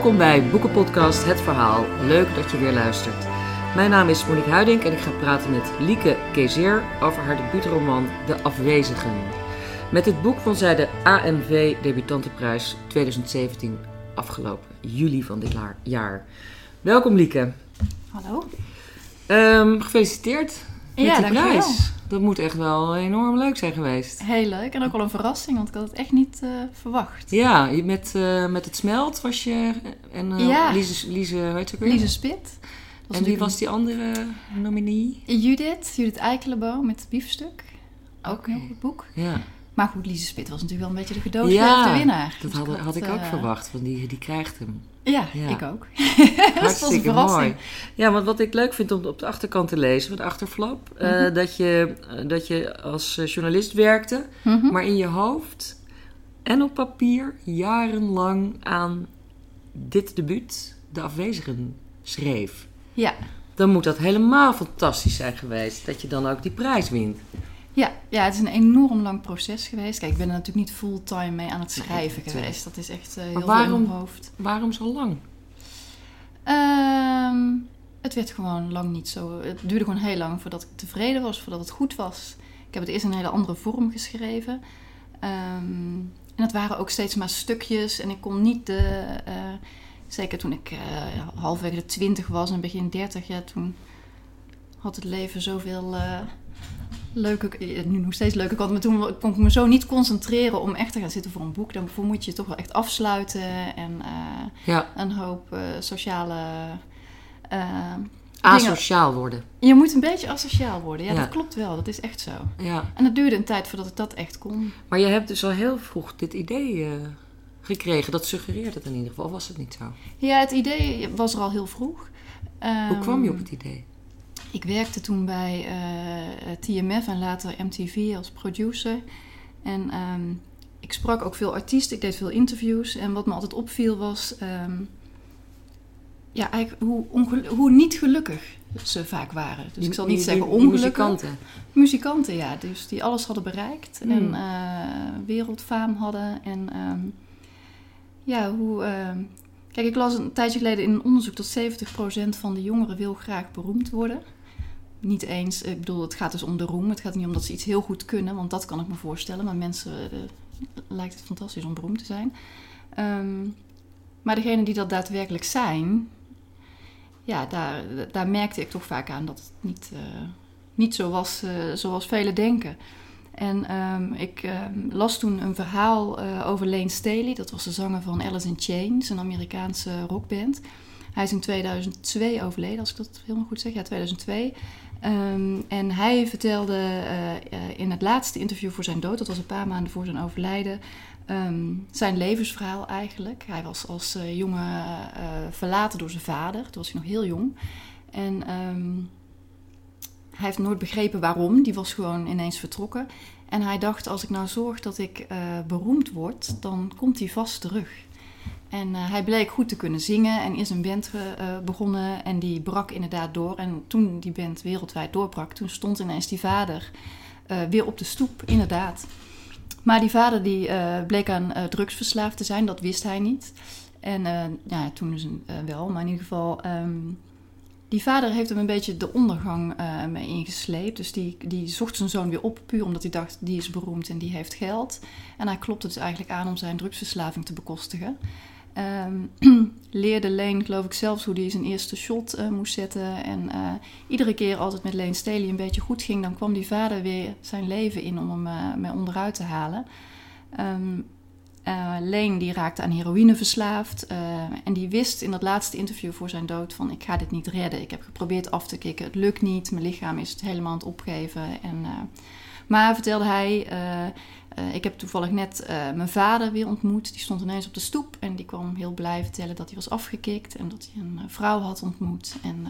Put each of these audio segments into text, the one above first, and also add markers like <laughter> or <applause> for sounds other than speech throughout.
Welkom bij Boekenpodcast Het Verhaal. Leuk dat je weer luistert. Mijn naam is Monique Huiding en ik ga praten met Lieke Kezeer over haar debuutroman De Afwezigen. Met dit boek won zij de AMV Debutantenprijs 2017 afgelopen juli van dit jaar. Welkom Lieke. Hallo. Um, gefeliciteerd met ja, de prijs. Dat moet echt wel enorm leuk zijn geweest. Heel leuk en ook wel een verrassing, want ik had het echt niet uh, verwacht. Ja, met, uh, met het smelt was je en uh, ja. Lise, Lise, heet ook Lise Spit. En wie was die andere nominee? Judith, Judith Eikelenboom met Biefstuk. Ook okay. een heel goed boek. Ja. Maar goed, Lise Spit was natuurlijk wel een beetje de gedoodverfde ja, winnaar. dat had, had ik ook verwacht, want die, die krijgt hem. Ja, ja. ik ook. <laughs> Hartstikke mooi. Ja, want wat ik leuk vind om op de achterkant te lezen, de achterflap, mm -hmm. uh, dat, je, uh, dat je als journalist werkte, mm -hmm. maar in je hoofd en op papier jarenlang aan dit debuut, De Afwezigen, schreef. Ja. Dan moet dat helemaal fantastisch zijn geweest, dat je dan ook die prijs wint. Ja, ja, het is een enorm lang proces geweest. Kijk, ik ben er natuurlijk niet fulltime mee aan het schrijven nee, geweest. Dat is echt uh, heel maar waarom, veel in mijn hoofd. Waarom zo lang? Um, het werd gewoon lang niet zo... Het duurde gewoon heel lang voordat ik tevreden was, voordat het goed was. Ik heb het eerst in een hele andere vorm geschreven. Um, en het waren ook steeds maar stukjes. En ik kon niet de... Uh, zeker toen ik uh, de twintig was en begin dertig, ja, toen had het leven zoveel leuke, nu nog steeds leuke maar toen kon ik me zo niet concentreren om echt te gaan zitten voor een boek. Dan moet je toch wel echt afsluiten en uh, ja. een hoop uh, sociale. Asociaal dingen. worden. Je moet een beetje asociaal worden, ja, Ja. dat klopt wel, dat is echt zo. Ja. En het duurde een tijd voordat ik dat echt kon. Maar je hebt dus al heel vroeg dit idee eh, gekregen. Dat suggereert het in ieder geval. Of was het niet zo? Ja, het idee was er al heel vroeg. Hoe kwam je op Ehm, het idee? Ik werkte toen bij eh, TMF en later MTV als producer. En ehm, ik sprak ook veel artiesten, ik deed veel interviews. En wat me altijd opviel was ehm, ja, eigenlijk hoe, hoe niet gelukkig ze vaak waren. Dus ik zal niet Die- zeggen ongelukkig. muzikanten. Muzikanten, ja. Dus die alles hadden bereikt Mm. en eh, wereldfaam hadden. En ehm, ja, hoe... kijk, ik las een tijdje geleden in een onderzoek dat 70% van de jongeren wil graag beroemd worden. Niet eens, ik bedoel, het gaat dus om de roem. Het gaat niet om dat ze iets heel goed kunnen, want dat kan ik me voorstellen. Maar mensen eh, lijkt het fantastisch om beroemd te zijn. Ehm, maar degenen die dat daadwerkelijk zijn, ja, daar, daar merkte ik toch vaak aan dat het niet, eh, niet zo was eh, zoals velen denken. En ehm, ik ehm, las toen een verhaal over Lane Staley. Dat was de zanger van Alice in Chains, een Amerikaanse rockband. Hij is in 2002 overleden, als ik dat helemaal goed zeg. Ja, 2002. Ehm, en hij vertelde eh, eh, in het laatste interview voor zijn dood, dat was een paar maanden voor zijn overlijden, ehm, zijn levensverhaal eigenlijk. Hij was als eh, jongen verlaten door zijn vader, toen was hij nog heel jong. En ehm, hij heeft nooit begrepen waarom, die was gewoon ineens vertrokken. En hij dacht, als ik nou zorg dat ik beroemd word, dan komt hij vast terug. En eh, hij bleek goed te kunnen zingen en is een band eh, begonnen en die brak inderdaad door. En toen die band wereldwijd doorbrak, toen stond ineens die vader eh, weer op de stoep, inderdaad. Maar die vader die bleek aan eh, drugs verslaafd te zijn, dat wist hij niet. En ja, toen dus wel, maar in ieder geval... ehm, die vader heeft hem een beetje de ondergang mee ingesleept. Dus die, die zocht zijn zoon weer op, puur omdat hij dacht, die is beroemd en die heeft geld. En hij klopte dus eigenlijk aan om zijn drugsverslaving te bekostigen. Ehm, <clears throat> leerde Leen, geloof ik, zelfs hoe hij zijn eerste shot eh, moest zetten. En eh, iedere keer als het met Leen Staley een beetje goed ging, dan kwam die vader weer zijn leven in om hem eh, mee onderuit te halen. Leen die raakte aan heroïne verslaafd en die wist in dat laatste interview voor zijn dood van ik ga dit niet redden. Ik heb geprobeerd af te kicken, het lukt niet, mijn lichaam is het helemaal aan het opgeven. En, maar vertelde hij, eh, eh, ik heb toevallig net eh, mijn vader weer ontmoet. Die stond ineens op de stoep en die kwam heel blij vertellen dat hij was afgekikt en dat hij een vrouw had ontmoet. En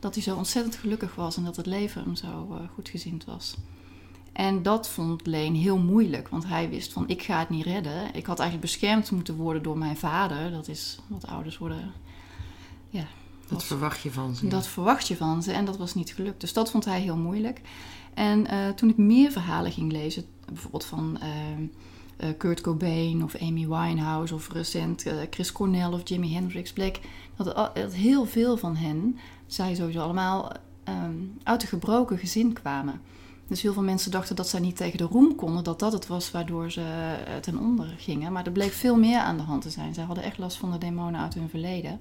dat hij zo ontzettend gelukkig was en dat het leven hem zo goed gezind was. En dat vond Leen heel moeilijk, want hij wist van ik ga het niet redden. Ik had eigenlijk beschermd moeten worden door mijn vader. Dat is wat ouders worden. Ja, Dat verwacht je van ze. dat verwacht je van ze en dat was niet gelukt. Dus dat vond hij heel moeilijk. En eh, toen ik meer verhalen ging lezen, bijvoorbeeld van eh, eh, Kurt Cobain of Amy Winehouse of recent eh, Chris Cornell of Jimi Hendrix bleek dat, heel veel van hen, zij sowieso allemaal, ehm, uit een gebroken gezin kwamen. Dus heel veel mensen dachten dat zij niet tegen de roem konden, dat dat het was waardoor ze ten onder gingen. Maar er bleek veel meer aan de hand te zijn. Zij hadden echt last van de demonen uit hun verleden.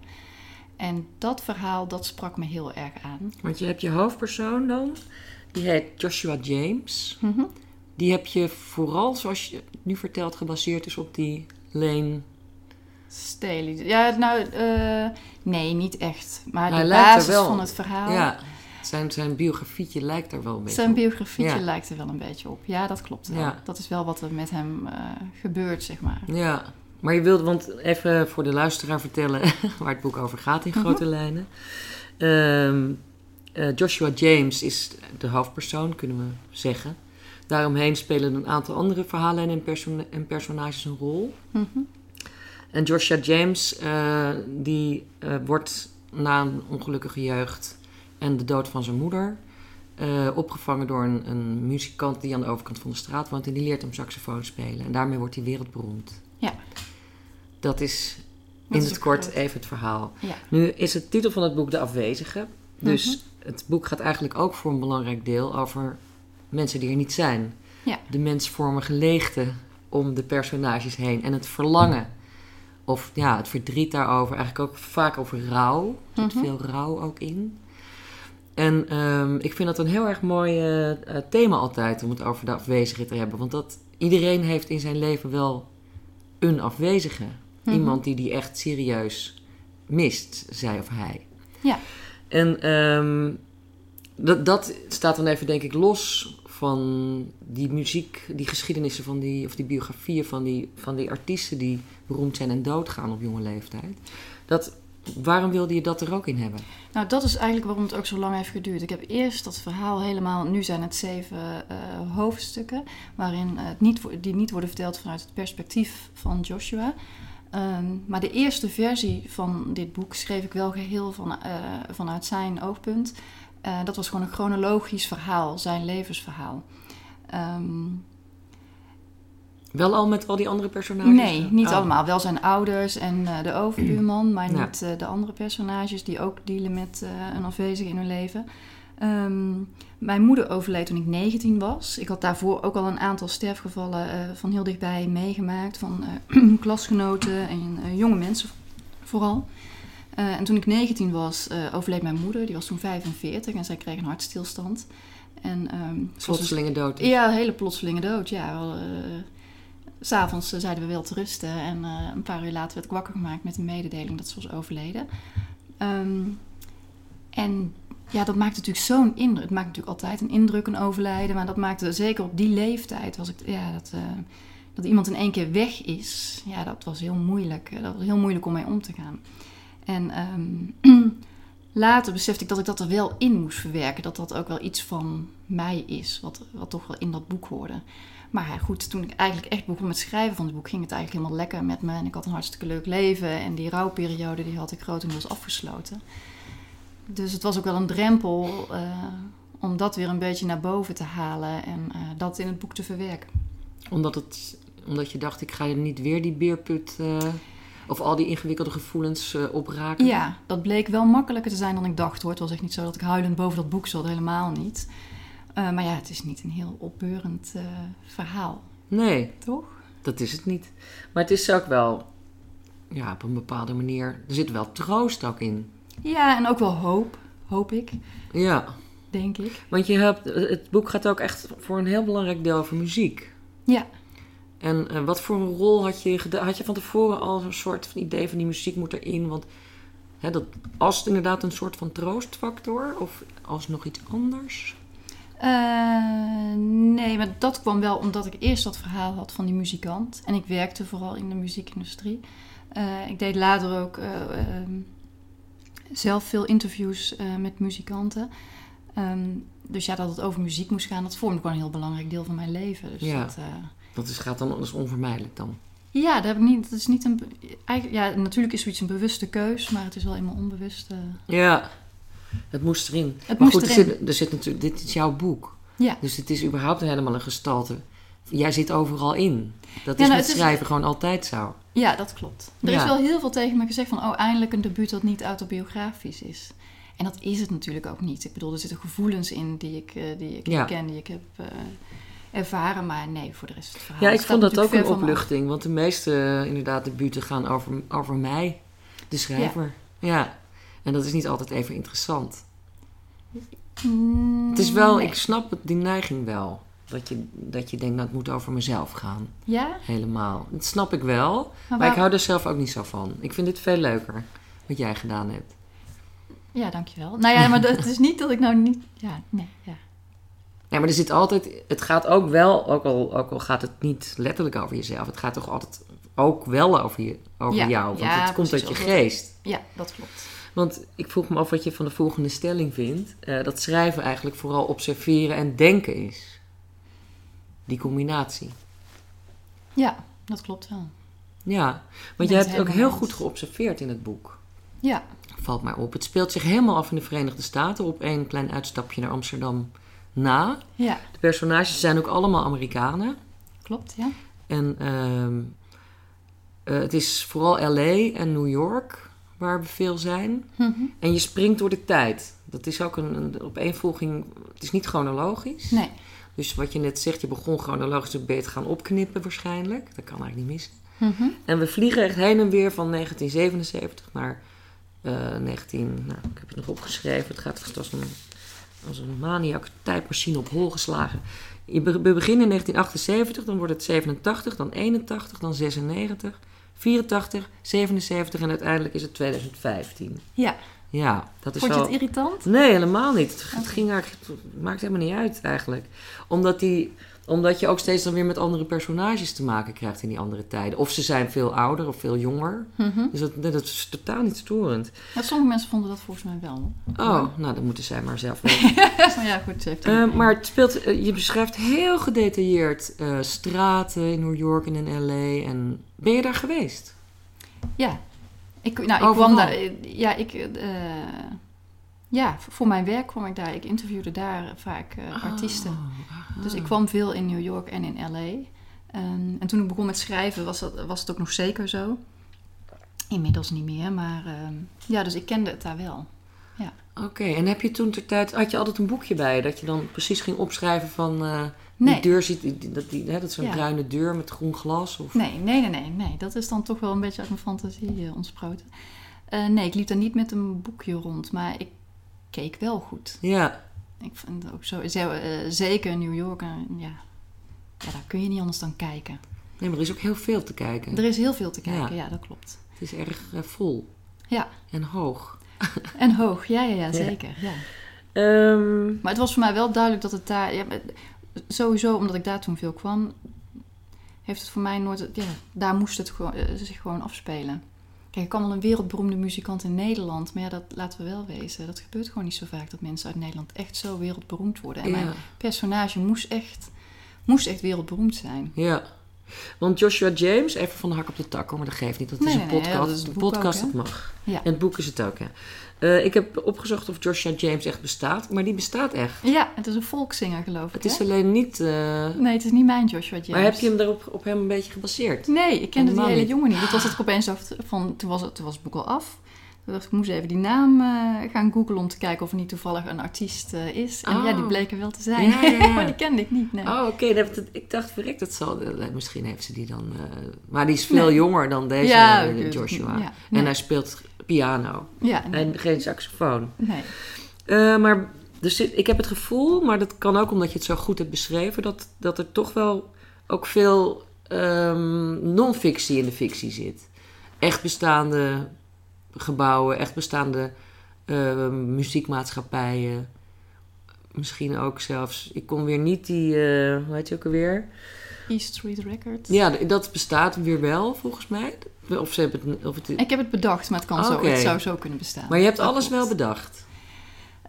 En dat verhaal, dat sprak me heel erg aan. Want je hebt je hoofdpersoon dan, die heet Joshua James. Mhm. Die heb je vooral, zoals je nu vertelt, gebaseerd is op die Lane. Staley. Ja, nou, eh, nee, niet echt. Maar Hij de basis wel. van het verhaal, Ja, zijn, zijn biografietje lijkt er wel een beetje zijn op. biografietje Ja. lijkt er wel een beetje op. Ja, dat klopt wel. Ja. Dat is wel wat er met hem eh, gebeurt, zeg maar. Ja, maar je wilde, want even voor de luisteraar vertellen <laughs> waar het boek over gaat in grote lijnen. Ehm, eh, Joshua James is de hoofdpersoon, kunnen we zeggen. Daaromheen spelen een aantal andere verhalen en, perso- en personages een rol. Mhm. En Joshua James, eh, die eh, wordt na een ongelukkige jeugd en de dood van zijn moeder... opgevangen door een, een muzikant die aan de overkant van de straat woont... en die leert hem saxofoon spelen. En daarmee wordt hij wereldberoemd. Ja. Dat is Dat in is het kort even het verhaal. Ja. Nu is het titel van het boek De Afwezige. Dus Mhm. Het boek gaat eigenlijk ook voor een belangrijk deel over mensen die er niet zijn. Ja. De mensvormige leegte om de personages heen. En het verlangen. Of ja, het verdriet daarover. Eigenlijk ook vaak over rouw. Er zit Mhm. veel rouw ook in. En ehm, ik vind dat een heel erg mooi eh, eh, thema altijd om het over de afwezige te hebben. Want dat, iedereen heeft in zijn leven wel een afwezige. Mhm. Iemand die die echt serieus mist, zij of hij. Ja. En ehm, dat, dat staat dan even, denk ik, los van die muziek, die geschiedenissen van die, of die biografieën van die, van die artiesten die beroemd zijn en doodgaan op jonge leeftijd. Dat, waarom wilde je dat er ook in hebben? Nou, dat is eigenlijk waarom het ook zo lang heeft geduurd. Ik heb eerst dat verhaal helemaal, nu zijn het zeven eh, hoofdstukken, waarin eh, het niet, die niet worden verteld vanuit het perspectief van Joshua. Ehm, maar de eerste versie van dit boek schreef ik wel geheel van, eh, vanuit zijn oogpunt. Eh, dat was gewoon een chronologisch verhaal, zijn levensverhaal. Ehm, Wel al met al die andere personages? Nee, niet Oh. allemaal. Wel zijn ouders en eh, de overbuurman, maar Ja. niet de andere personages die ook dealen met een afwezige in hun leven. Ehm, mijn moeder overleed toen ik 19 was. Ik had daarvoor ook al een aantal sterfgevallen eh, van heel dichtbij meegemaakt. Van eh, <clears throat> klasgenoten en eh, jonge mensen vooral. En toen ik 19 was, overleed mijn moeder. Die was toen 45 en zij kreeg een hartstilstand. En, dus- Plotselinge dood. ja, een hele plotselinge dood. Ja, wel, S'avonds zeiden we wel te rusten. En een paar uur later werd ik wakker gemaakt met een mededeling dat ze was overleden. Ehm, en ja, dat maakt natuurlijk zo'n indruk. Het maakt natuurlijk altijd een indruk, een overlijden. Maar dat maakte zeker op die leeftijd, was ik, ja, dat, eh, dat iemand in één keer weg is. Ja, dat was heel moeilijk. Eh, Dat was heel moeilijk om mee om te gaan. En ehm, <clears throat> later besefte ik dat ik dat er wel in moest verwerken. Dat dat ook wel iets van mij is, wat, wat toch wel in dat boek hoorde. Maar goed, toen ik eigenlijk echt begon met schrijven van het boek, ging het eigenlijk helemaal lekker met me. En ik had een hartstikke leuk leven. En die rouwperiode, die had ik grotendeels afgesloten. Dus het was ook wel een drempel eh, om dat weer een beetje naar boven te halen en eh, dat in het boek te verwerken. Omdat, het, omdat je dacht, ik ga je niet weer die beerput... eh, of al die ingewikkelde gevoelens opraken. Ja, dat bleek wel makkelijker te zijn dan ik dacht hoor. Het was echt niet zo dat ik huilend boven dat boek zat, helemaal niet. Maar ja, het is niet een heel opbeurend verhaal, Nee, toch? dat is het niet. Maar het is ook wel... Ja, op een bepaalde manier... Er zit wel troost ook in. Ja, en ook wel hoop, hoop ik, Ja, denk ik. want je hebt, het boek gaat ook echt voor een heel belangrijk deel over muziek. Ja. En eh, wat voor een rol had je gedaan? Had je van tevoren al zo'n soort van idee van die muziek moet erin? Want hè, dat, als het inderdaad een soort van troostfactor of als nog iets anders? Eh, nee, maar dat kwam wel omdat ik eerst dat verhaal had van die muzikant. En ik werkte vooral in de muziekindustrie. Eh, ik deed later ook eh, ehm, zelf veel interviews eh, met muzikanten. Ehm, dus ja, dat het over muziek moest gaan, dat vormde gewoon een heel belangrijk deel van mijn leven. Dus Ja. dat, eh, Dat is, gaat dan dat is onvermijdelijk dan. ja, dat, heb ik niet, dat is niet een. Eigenlijk, ja, natuurlijk is zoiets een bewuste keus, maar het is wel eenmaal onbewust. Ja, het moest erin. Het maar moest goed, er erin. zit, er zit natuurlijk, dit is jouw boek. Ja. Dus het is überhaupt helemaal een gestalte jij zit overal in. Dat Ja, is nou, met is- schrijven gewoon altijd zo. Ja, dat klopt. Er Ja. is wel heel veel tegen me gezegd van, oh, eindelijk een debuut dat niet autobiografisch is. En dat is het natuurlijk ook niet. Ik bedoel, er zitten gevoelens in die ik, eh, die ik Ja. ken, die ik heb eh, ervaren. Maar nee, voor de rest het verhaal. Ja, ik vond dat ook een opluchting. Want de meeste, eh, inderdaad, debuten gaan over, over mij, de schrijver. Ja. En dat is niet altijd even interessant. Mm, Het is wel, nee. ik snap het, die neiging wel. Dat je, dat je denkt, dat het moet over mezelf gaan. Ja? Helemaal. Dat snap ik wel. Maar, Maar waar- ik hou er zelf ook niet zo van. Ik vind dit veel leuker, wat jij gedaan hebt. Ja, dankjewel. Nou ja, maar het is niet dat ik nou niet... Ja, nee, ja. Ja, maar er zit altijd... Het gaat ook wel, ook al, ook al gaat het niet letterlijk over jezelf. Het gaat toch altijd ook wel over, je, over Ja, jou. Want ja, het komt uit je geest. Ja, dat klopt. Want ik vroeg me af wat je van de volgende stelling vindt. Eh, dat schrijven eigenlijk vooral observeren en denken is. Die combinatie. Ja, dat klopt wel. Ja, want het hebt ook helemaal heel eens. goed geobserveerd in het boek. Ja, Valt mij op. Het speelt zich helemaal af in de Verenigde Staten. Op één klein uitstapje naar Amsterdam na. ja, De personages zijn ook allemaal Amerikanen. klopt, ja. En ehm, eh, het is vooral LA en New York waar we veel zijn. Mhm. En je springt door de tijd. Dat is ook een, een opeenvolging. Het is niet chronologisch. Nee, Dus wat je net zegt, je begon chronologisch, dan ben je het gaan opknippen waarschijnlijk. Dat kan eigenlijk niet missen. Mhm. En we vliegen echt heen en weer van 1977 naar eh 19... Nou, ik heb het nog opgeschreven. Het gaat als een, als een maniak tijdmachine op hol geslagen. Je be- we beginnen in 1978, dan wordt het 87, dan 81, dan 96, 84, 77 en uiteindelijk is het 2015. ja. Ja, dat is Vond je wel... het irritant? Nee, helemaal niet. Het, ging eigenlijk, het maakt helemaal niet uit eigenlijk. Omdat, die, omdat je ook steeds dan weer met andere personages te maken krijgt in die andere tijden. Of ze zijn veel ouder of veel jonger. Mhm. Dus dat, dat is totaal niet storend. Ja, sommige mensen vonden dat volgens mij wel. Oh, nou dan moeten zij maar zelf <laughs> weten. maar ja, goed, heeft Eh, maar het speelt, eh, je beschrijft heel gedetailleerd eh, straten in New York en in L.A. En ben je daar geweest? Ja. Ik, nou, ik kwam daar... Ja, ik... eh, ja, voor mijn werk kwam ik daar. Ik interviewde daar vaak eh, artiesten. Oh, Dus ik kwam veel in New York en in L.A. En, en toen ik begon met schrijven was, dat, was het ook nog zeker zo. Inmiddels niet meer, maar ehm, ja, dus ik kende het daar wel. Oké, en heb je toen ter tijd, had je altijd een boekje bij dat je dan precies ging opschrijven van eh, Nee. die deur ziet, die, dat, die, hè, dat is zo'n Ja. bruine deur met groen glas? Of... Nee, nee, nee, nee, nee. Dat is dan toch wel een beetje uit mijn fantasie eh, ontsproten. Eh, nee, ik liep daar niet met een boekje rond, maar ik keek wel goed. Ja, Ik vind het ook zo, eh, zeker in New York, ja, ja, daar kun je niet anders dan kijken. nee, maar er is ook heel veel te kijken. Er is heel veel te kijken, Ja. ja, dat klopt. Het is erg vol Ja, en hoog. <laughs> en hoog, ja, ja, ja, zeker. Ja. Ehm, Maar het was voor mij wel duidelijk dat het daar... Ja, sowieso, omdat ik daar toen veel kwam... heeft het voor mij nooit... Ja, daar moest het gewoon, eh, zich gewoon afspelen. Kijk, ik kan wel een wereldberoemde muzikant in Nederland... maar ja, dat laten we wel wezen. Dat gebeurt gewoon niet zo vaak... dat mensen uit Nederland echt zo wereldberoemd worden. En mijn personage moest echt, moest echt wereldberoemd zijn. ja. Want Joshua James, even van de hak op de tak hoor, maar dat geeft niet. Dat is een podcast. dat is het de boek podcast, ook, dat hè? mag. Ja. En het boek is het ook, ja. Eh, ik heb opgezocht of Joshua James echt bestaat, maar die bestaat echt. Ja, het is een volkszinger, geloof ik. Het is hè? alleen niet... eh, Nee, het is niet mijn Joshua James. Maar heb je hem daarop op hem een beetje gebaseerd? Nee, ik kende die hele jongen niet. Dat <gasps> was het opeens van, toen was het, toen was het boek al af. Dacht ik, moest even die naam eh, gaan googlen om te kijken of er niet toevallig een artiest eh, is. En Oh. ja, die bleek er wel te zijn. Ja, <laughs> maar die kende ik niet, nee. Oh, oké. ik- dacht, verrek, dat zal... eh, Misschien heeft ze die dan... maar die is veel Nee. jonger dan deze ja, Joshua. En hij speelt piano. En geen saxofoon. nee. Maar dus ik heb het gevoel, maar dat kan ook omdat je het zo goed hebt beschreven... dat, dat er toch wel ook veel ehm, non-fictie in de fictie zit. Echt bestaande gebouwen, echt bestaande eh, muziekmaatschappijen... Misschien ook zelfs. Ik kon weer niet die. eh hoe heet je ook alweer? East Street Records. Ja, dat bestaat weer wel, volgens mij. Of ze hebben het. Of het Ik heb het bedacht, maar het, kan zo, het zou zo kunnen bestaan. maar je hebt Dat alles klopt. wel bedacht.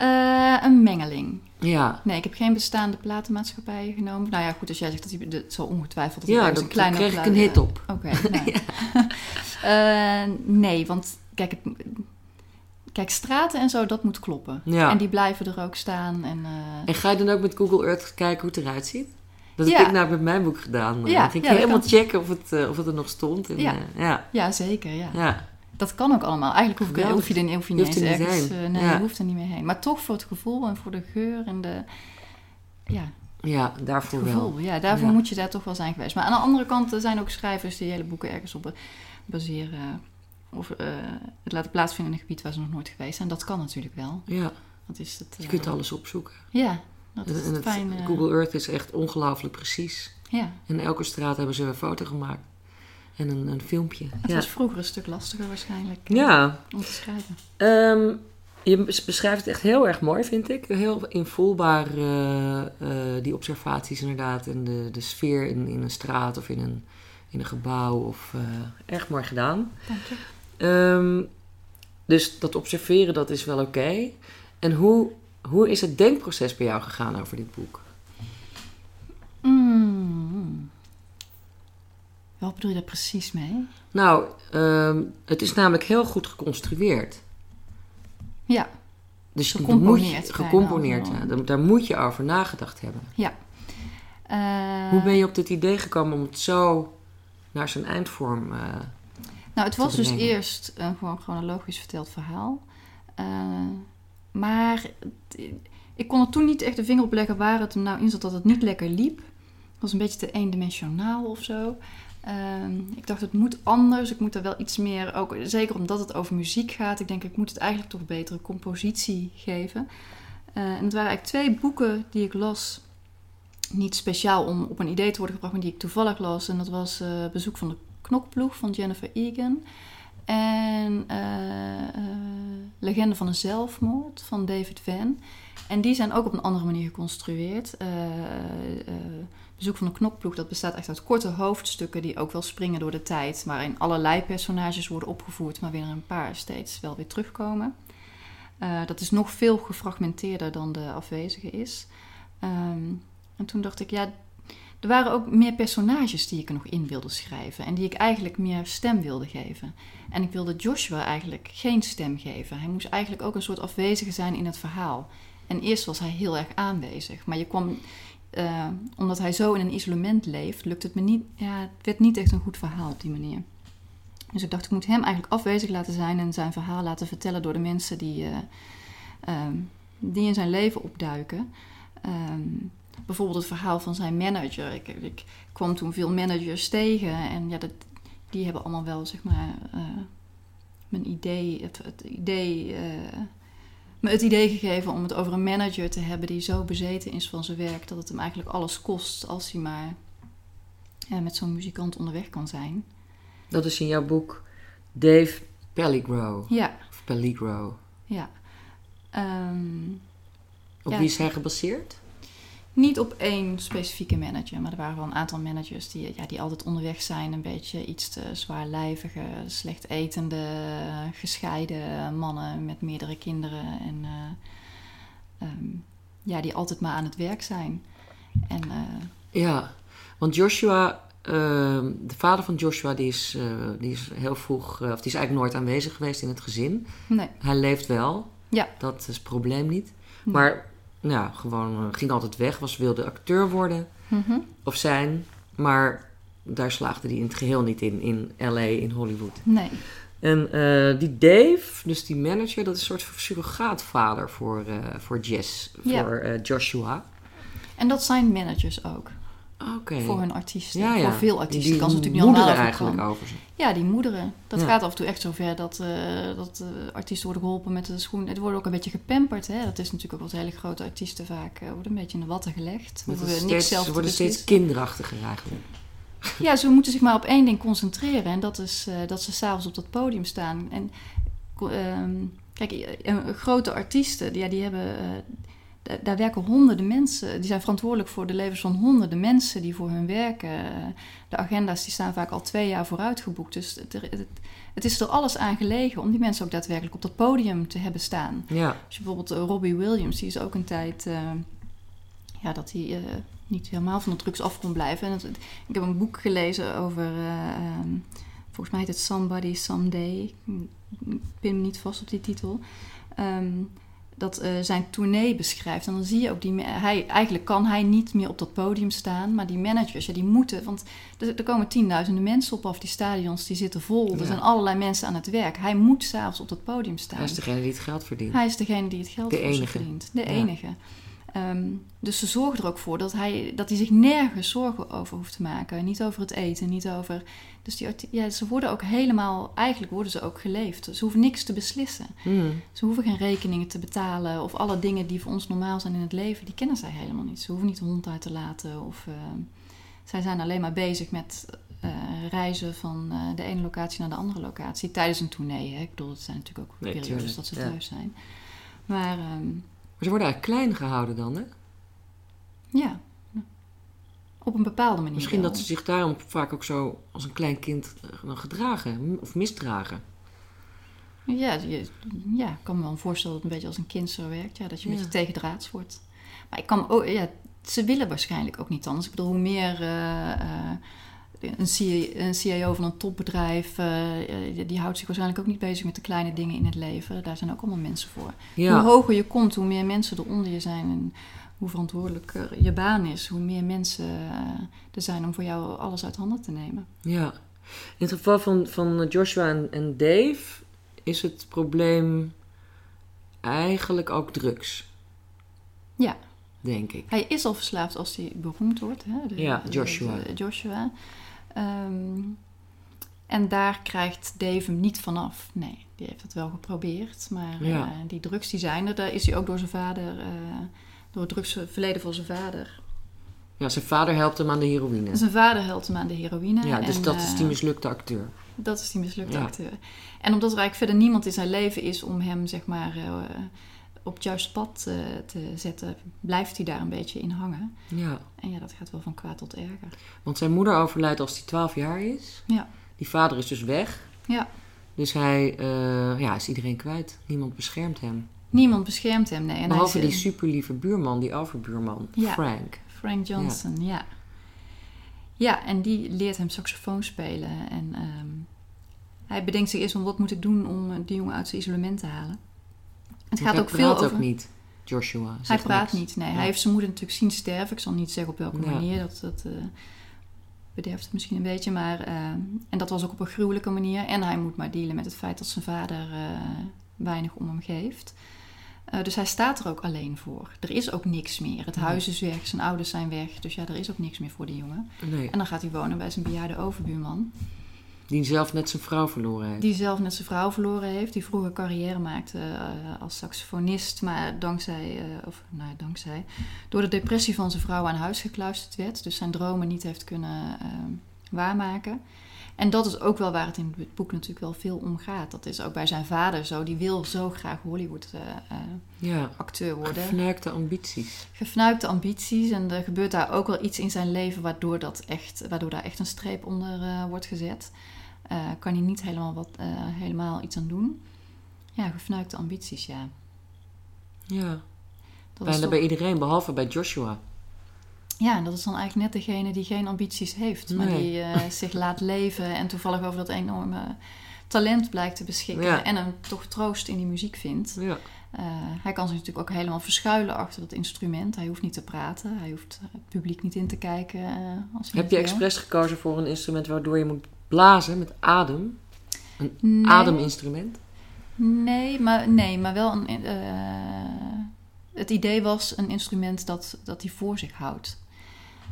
Eh, een mengeling. Ja. Nee, ik heb geen bestaande platenmaatschappijen genomen. Nou ja, goed, als jij zegt dat. Het zal ongetwijfeld dat Ja, dat, een kleine kreeg ik een hit op. Oké, <laughs> nou. <laughs> Eh, nee, want kijk, het, kijk, straten en zo, dat moet kloppen. Ja. En die blijven er ook staan. En, eh, En ga je dan ook met Google Earth kijken hoe het eruit ziet? Dat Ja. heb ik nou met mijn boek gedaan. Ja, Dan ging ik helemaal checken of het, of het er nog stond. En, Ja. ja. Ja, zeker. Ja. Dat kan ook allemaal. Eigenlijk hoef, ik, hoef je er, hoef je Je niet hoeft eens niet eh, nee, Ja. je hoeft er niet meer heen. Maar toch voor het gevoel en voor de geur en de... Ja, ja, daarvoor het wel. gevoel. Ja, daarvoor Ja. moet je daar toch wel zijn geweest. Maar aan de andere kant er zijn ook schrijvers die hele boeken ergens op eh, baseren. Of eh, het laten plaatsvinden in een gebied waar ze nog nooit geweest zijn. Dat kan natuurlijk wel. Ja, Dat is het, je eh, kunt alles opzoeken. Ja, dat is En, het, fijne. Google Earth is echt ongelooflijk precies. Ja, In elke straat hebben ze een foto gemaakt. En een, een filmpje. het ja. was vroeger een stuk lastiger waarschijnlijk eh, ja, om te schrijven. Ehm, je bes- beschrijft het echt heel erg mooi, vind ik. Heel invoelbaar, eh, eh, die observaties inderdaad. En de, de sfeer in, in een straat of in een, in een gebouw. Of, eh, erg mooi gedaan. Dank je. Ehm, dus dat observeren, dat is wel oké. En hoe, hoe is het denkproces bij jou gegaan over dit boek? Wat bedoel je daar precies mee? Nou, ehm, het is namelijk heel goed geconstrueerd. Ja, Dus Gecomponeerd moet je- gecomponeerd, ja. Daar, daar moet je over nagedacht hebben. eh, Hoe ben je op dit idee gekomen om het zo naar zijn eindvorm... eh, Nou, het was dus eerst een gewoon chronologisch verteld verhaal. Eh, maar het- ik kon er toen niet echt de vinger op leggen waar het hem nou in zat dat het niet lekker liep. Het was een beetje te eendimensionaal of zo. Ehm, ik dacht, het moet anders. Ik moet er wel iets meer, ook, zeker omdat het over muziek gaat. Ik denk, ik moet het eigenlijk toch betere compositie geven. Eh, en het waren eigenlijk twee boeken die ik las. Niet speciaal om op een idee te worden gebracht, maar die ik toevallig las. En dat was eh, Bezoek van de Knokploeg van Jennifer Egan. En eh, Legende van een zelfmoord van David Van. En die zijn ook op een andere manier geconstrueerd. Bezoek van de Knokploeg, dat bestaat echt uit korte hoofdstukken die ook wel springen door de tijd. Waarin allerlei personages worden opgevoerd, maar weer een paar steeds wel weer terugkomen. Eh, dat is nog veel gefragmenteerder dan de afwezige is. Ehm, en toen dacht ik, ja, er waren ook meer personages die ik er nog in wilde schrijven. En die ik eigenlijk meer stem wilde geven. En ik wilde Joshua eigenlijk geen stem geven. Hij moest eigenlijk ook een soort afwezige zijn in het verhaal. En eerst was hij heel erg aanwezig. Maar je kwam, eh, omdat hij zo in een isolement leeft, lukt het me niet. Ja, het werd niet echt een goed verhaal op die manier. Dus ik dacht, ik moet hem eigenlijk afwezig laten zijn en zijn verhaal laten vertellen door de mensen die, eh, ehm, die in zijn leven opduiken. Ehm, bijvoorbeeld het verhaal van zijn manager. Ik, ik kwam toen veel managers tegen en ja, dat, die hebben allemaal wel, zeg maar, eh, mijn idee, het, het idee, me het idee gegeven om het over een manager te hebben die zo bezeten is van zijn werk dat het hem eigenlijk alles kost als hij maar ja, met zo'n muzikant onderweg kan zijn. dat is in jouw boek Dave Pelligro. Ja, Of Pelligro. ja. Ehm, Op Ja. wie is hij gebaseerd? Niet op één specifieke manager, maar er waren wel een aantal managers die, ja, die altijd onderweg zijn. Een beetje iets te zwaarlijvige, slecht etende, gescheiden mannen met meerdere kinderen. En eh, ehm, ja, die altijd maar aan het werk zijn. En eh, Ja, want Joshua, ehm, de vader van Joshua, die is, eh, die is heel vroeg, of die is eigenlijk nooit aanwezig geweest in het gezin. nee, Hij leeft wel. Ja. Dat is het probleem niet. Nee. Maar ja, gewoon eh, ging altijd weg, was wilde acteur worden Mhm. of zijn. Maar daar slaagde hij in het geheel niet in, in LA, in Hollywood. nee. En eh, die Dave, dus die manager, dat is een soort surrogaatvader voor, eh, voor Jess, Ja. voor Joshua. En dat zijn managers ook, Voor hun artiesten. Ja, ja. Voor veel artiesten Die kan ze natuurlijk niet moederen allemaal eigenlijk over ze. Ja, die moederen. Dat Ja. gaat af en toe echt zover dat, eh, dat eh, artiesten worden geholpen met de schoen. Het wordt ook een beetje gepamperd. Hè? Dat is natuurlijk ook wat hele grote artiesten vaak eh, worden een beetje in de watten gelegd. We niks steeds, zelf ze worden steeds kinderachtiger eigenlijk. Ja, ze moeten zich maar op één ding concentreren. En dat is dat ze s'avonds op dat podium staan. En ehm, kijk, grote artiesten, ja, die hebben... da- daar werken honderden mensen. Die zijn verantwoordelijk voor de levens van honderden mensen die voor hun werken. Eh, De agenda's die staan vaak al twee jaar vooruit geboekt. Dus het, het, het is er alles aan gelegen om die mensen ook daadwerkelijk op dat podium te hebben staan. Ja, Als je bijvoorbeeld eh, Robbie Williams, die is ook een tijd eh, ja, dat hij niet helemaal van de drugs af kon blijven. En ik heb een boek gelezen over, eh, ehm, volgens mij heet het Somebody Someday. Ik pin me niet vast op die titel. Ehm, dat eh, zijn tournee beschrijft. En dan zie je ook die. Hij, eigenlijk kan hij niet meer op dat podium staan. Maar die managers, ja, die moeten. Want er, er komen tienduizenden mensen op af. Die stadions die zitten vol. Ja. Er zijn allerlei mensen aan het werk. Hij moet s'avonds op dat podium staan. Hij is degene die het geld verdient. Hij is degene die het geld De enige. verdient. De enige. Ehm, dus ze zorgen er ook voor dat hij, dat hij zich nergens zorgen over hoeft te maken. Niet over het eten, niet over... Dus die, ja, ze worden ook helemaal... Eigenlijk worden ze ook geleefd. Ze hoeven niks te beslissen. Hmm. Ze hoeven geen rekeningen te betalen. Of alle dingen die voor ons normaal zijn in het leven, die kennen zij helemaal niet. Ze hoeven niet de hond uit te laten. Of, ehm, zij zijn alleen maar bezig met eh, reizen van eh, de ene locatie naar de andere locatie. Tijdens een tournee. Hè? Ik bedoel, het zijn natuurlijk ook Nee, periodes tuurlijk, dat ze ja. thuis zijn. Maar ehm, Maar ze worden eigenlijk klein gehouden dan, hè? ja, op een bepaalde manier. Misschien wel. dat ze zich daarom vaak ook zo als een klein kind eh, dan gedragen of misdragen. Ja, je, ja, ik kan me wel voorstellen dat het een beetje als een kind zo werkt. Ja, dat je een Ja. beetje tegendraads wordt. Maar ik kan ook, ja, ze willen waarschijnlijk ook niet anders. Ik bedoel, hoe meer eh, eh, een, CIA een CIO van een topbedrijf, eh, eh, die houdt zich waarschijnlijk ook niet bezig met de kleine dingen in het leven. Daar zijn ook allemaal mensen voor. Ja, Hoe hoger je komt, hoe meer mensen er onder je zijn en hoe verantwoordelijker je baan is, hoe meer mensen eh, er zijn om voor jou alles uit handen te nemen. ja. In het geval van, van Joshua en, en Dave is het probleem eigenlijk ook drugs. Ja. Denk ik. Hij is al verslaafd als hij beroemd wordt. Hè? De- Ja, de- Joshua. de- Joshua. Ehm, en daar krijgt Dave hem niet vanaf. Nee, die heeft het wel geprobeerd. Maar Ja. eh, die drugs die zijn er. Daar is hij ook door zijn vader... eh, door het drugsverleden van zijn vader. Ja, zijn vader helpt hem aan de heroïne. Zijn vader helpt hem aan de heroïne. Ja, dus en, dat eh, is die mislukte acteur. Dat is die mislukte Ja. acteur. En omdat er eigenlijk verder niemand in zijn leven is om hem, zeg maar, eh, op het juiste pad eh, te zetten, blijft hij daar een beetje in hangen. Ja, En ja, dat gaat wel van kwaad tot erger. want zijn moeder overlijdt als hij 12 jaar is. Ja. Die vader is dus weg. Ja. Dus hij eh, ja, is iedereen kwijt. Niemand beschermt hem. Niemand beschermt hem, nee. En Behalve hij die is, superlieve buurman, die overbuurman, Ja. Frank. Frank Johnson, ja. ja. en die leert hem saxofoon spelen. En ehm, hij bedenkt zich eerst om wat moet ik doen om eh, die jongen uit zijn isolement te halen. Het gaat hij ook veel praat over... ook niet, Joshua. Hij praat niks. niet, nee. Ja. Hij heeft zijn moeder natuurlijk zien sterven. Ik zal niet zeggen op welke Ja. manier. Dat, dat eh, bederft het misschien een beetje. Maar, eh, en dat was ook op een gruwelijke manier. En hij moet maar dealen met het feit dat zijn vader eh, weinig om hem geeft. Dus hij staat er ook alleen voor. Er is ook niks meer. Het huis is weg, zijn ouders zijn weg. Dus ja, er is ook niks meer voor die jongen. Nee, En dan gaat hij wonen bij zijn bejaarde overbuurman. Die zelf net zijn vrouw verloren heeft. Die zelf net zijn vrouw verloren heeft. Die vroeger carrière maakte eh, als saxofonist. Maar dankzij, eh, of nou ja, dankzij, door de depressie van zijn vrouw aan huis gekluisterd werd. Dus zijn dromen niet heeft kunnen eh, waarmaken. En dat is ook wel waar het in het boek natuurlijk wel veel om gaat. Dat is ook bij zijn vader zo. Die wil zo graag Hollywood eh, eh, Ja, acteur worden. gefnuikte ambities. Gefnuikte ambities. En er gebeurt daar ook wel iets in zijn leven waardoor, dat echt, waardoor daar echt een streep onder wordt gezet. Eh, kan hij niet helemaal, wat, eh, helemaal iets aan doen. Ja, gefnuikte ambities, ja. Ja, Dat bijna toch- bij iedereen, behalve bij Joshua. Ja, en dat is dan eigenlijk net degene die geen ambities heeft. Maar die eh, <laughs> zich laat leven en toevallig over dat enorme talent blijkt te beschikken. Ja. En hem toch troost in die muziek vindt. Ja. Hij kan zich natuurlijk ook helemaal verschuilen achter dat instrument. Hij hoeft niet te praten. Hij hoeft het publiek niet in te kijken. als Heb je wil. expres gekozen voor een instrument waardoor je moet blazen met adem? Nee. Ademinstrument? Nee, maar, nee, maar wel een. eh, het idee was een instrument dat, dat hij voor zich houdt.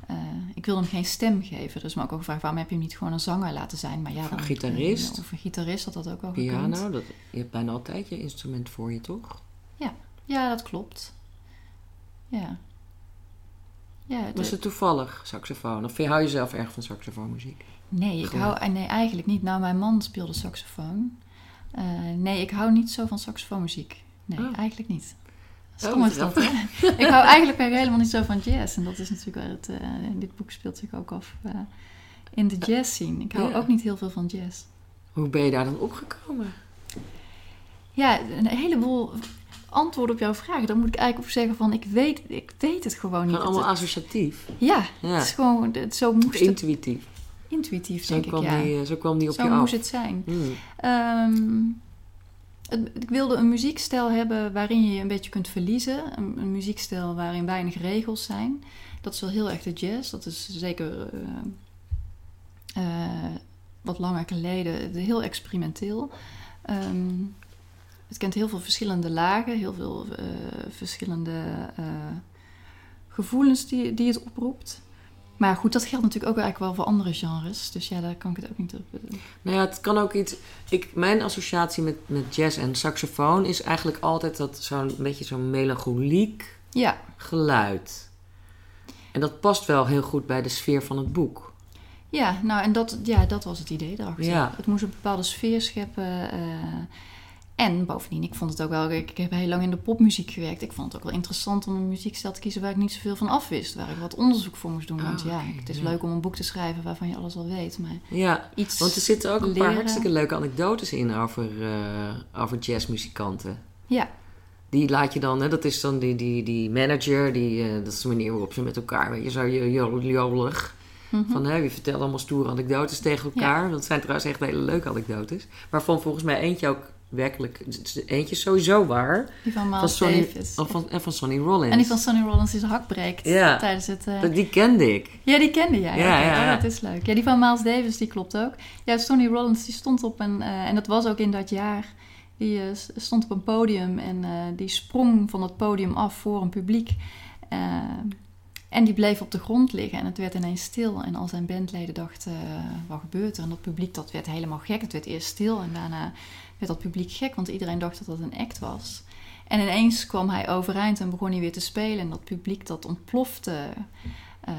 Eh, ik wilde hem geen stem geven. Dus me ook gevraagd waarom heb je hem niet gewoon een zanger laten zijn? Maar ja, Of een gitarist. Of een gitarist had dat ook wel gekund. Piano? Dat, je hebt bijna altijd je instrument voor je, toch? Ja, dat klopt. Ja. Ja, Was het toevallig saxofoon? Of hou je zelf erg van saxofoonmuziek? Nee, ik hou, eh, nee, eigenlijk niet. Nou, mijn man speelde saxofoon. Eh, nee, ik hou niet zo van saxofoonmuziek. Nee, Oh. eigenlijk niet. Stom is dat, hè? ik hou eigenlijk helemaal niet zo van jazz. En dat is natuurlijk waar het... eh, dit boek speelt zich ook af in de jazz scene. Ik hou Ja. ook niet heel veel van jazz. Hoe ben je daar dan opgekomen? Ja, een heleboel antwoorden op jouw vragen. Daar moet ik eigenlijk op zeggen van... Ik weet, ik weet het gewoon niet. Gewoon allemaal associatief. ja, Ja. het is gewoon... het- Zo moest intuïtief. Intuïtief, Zo denk ik, ja. die, eh, zo kwam die op Zo je af. moest het zijn. Hmm. Ehm, het- ik wilde een muziekstijl hebben waarin je je een beetje kunt verliezen. Een, een muziekstijl waarin weinig regels zijn. Dat is wel heel erg de jazz. Dat is zeker eh, eh, wat langer geleden heel experimenteel. Ehm, het kent heel veel verschillende lagen, heel veel verschillende gevoelens die, die het oproept. Maar goed, dat geldt natuurlijk ook eigenlijk wel voor andere genres. Dus ja, daar kan ik het ook niet op. eh, Nou ja, het kan ook iets. Ik, mijn associatie met, met jazz en saxofoon is eigenlijk altijd dat zo'n beetje zo'n melancholiek Ja, geluid. En dat past wel heel goed bij de sfeer van het boek. Ja, nou en dat, ja, dat was het idee erachter. Ja. Het moest een bepaalde sfeer scheppen. eh, en bovendien, ik vond het ook wel... Ik, heb heel lang in de popmuziek gewerkt. Ik vond het ook wel interessant om een muziekstijl te kiezen... waar ik niet zoveel van af wist. Waar ik wat onderzoek voor moest doen. Want Oh, ja, het is ja. leuk om een boek te schrijven... waarvan je alles al weet. Maar Ja, iets want er zitten ook een paar hartstikke leuke anekdotes in over, eh, over jazzmuzikanten. Ja, Die laat je dan, hè, dat is dan die, die, die manager, die, eh, dat is de manier waarop ze met elkaar, weet je, zo jo- jo- jolig. mhm. Van, hè, je vertelt allemaal stoere anekdotes tegen elkaar. Dat zijn trouwens echt hele leuke anekdotes. Waarvan volgens mij eentje ook werkelijk, eentje is sowieso waar. die van Van Miles Sonny, Davis. oh, van, en van Sonny Rollins. En die van Sonny Rollins die zijn hak breekt Ja. tijdens het... eh, Dat- Die kende ik. Ja, die kende jij. Ja, Oké, ja, ja. Oh, dat is leuk. Ja, die van Miles Davis, die klopt ook. Ja, Sonny Rollins, die stond op een... eh, en dat was ook in dat jaar. Die eh, stond op een podium en die sprong van het podium af voor een publiek. En die bleef op de grond liggen en het werd ineens stil. En al zijn bandleden dachten, wat gebeurt er? En dat publiek, dat werd helemaal gek. Het werd eerst stil en daarna werd dat publiek gek, want iedereen dacht dat dat een act was. En ineens kwam hij overeind en begon hij weer te spelen. En dat publiek, dat ontplofte. Eh,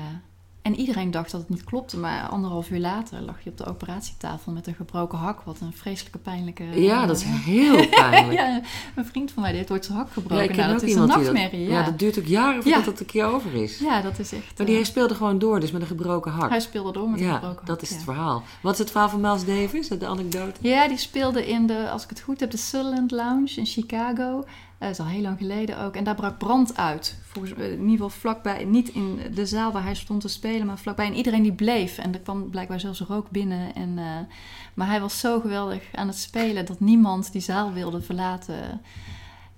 en iedereen dacht dat het niet klopte, maar anderhalf uur later lag je op de operatietafel met een gebroken hak. Wat een vreselijke pijnlijke... Ja, dat is heel pijnlijk. ja, <laughs> ja, een vriend van mij die heeft ooit zijn hak gebroken. ik ken nou, dat is een dat... nachtmerrie. Ja. ja. dat duurt ook jaren voordat Ja. het een keer over is. Ja, dat is echt... Maar die eh, speelde gewoon door, dus met een gebroken hak. hij speelde door met een ja, gebroken hak. dat is ja. het verhaal. Wat is het verhaal van Miles Davis, de anekdote? Ja, die speelde in de, als ik het goed heb, de Sutherland Lounge in Chicago. Eh, Dat is al heel lang geleden ook. En daar brak brand uit. Volgens, eh, in ieder geval vlakbij, niet in de zaal waar hij stond te spelen, maar vlakbij. En iedereen die bleef. En er kwam blijkbaar zelfs rook binnen. En, eh, maar hij was zo geweldig aan het spelen dat niemand die zaal wilde verlaten.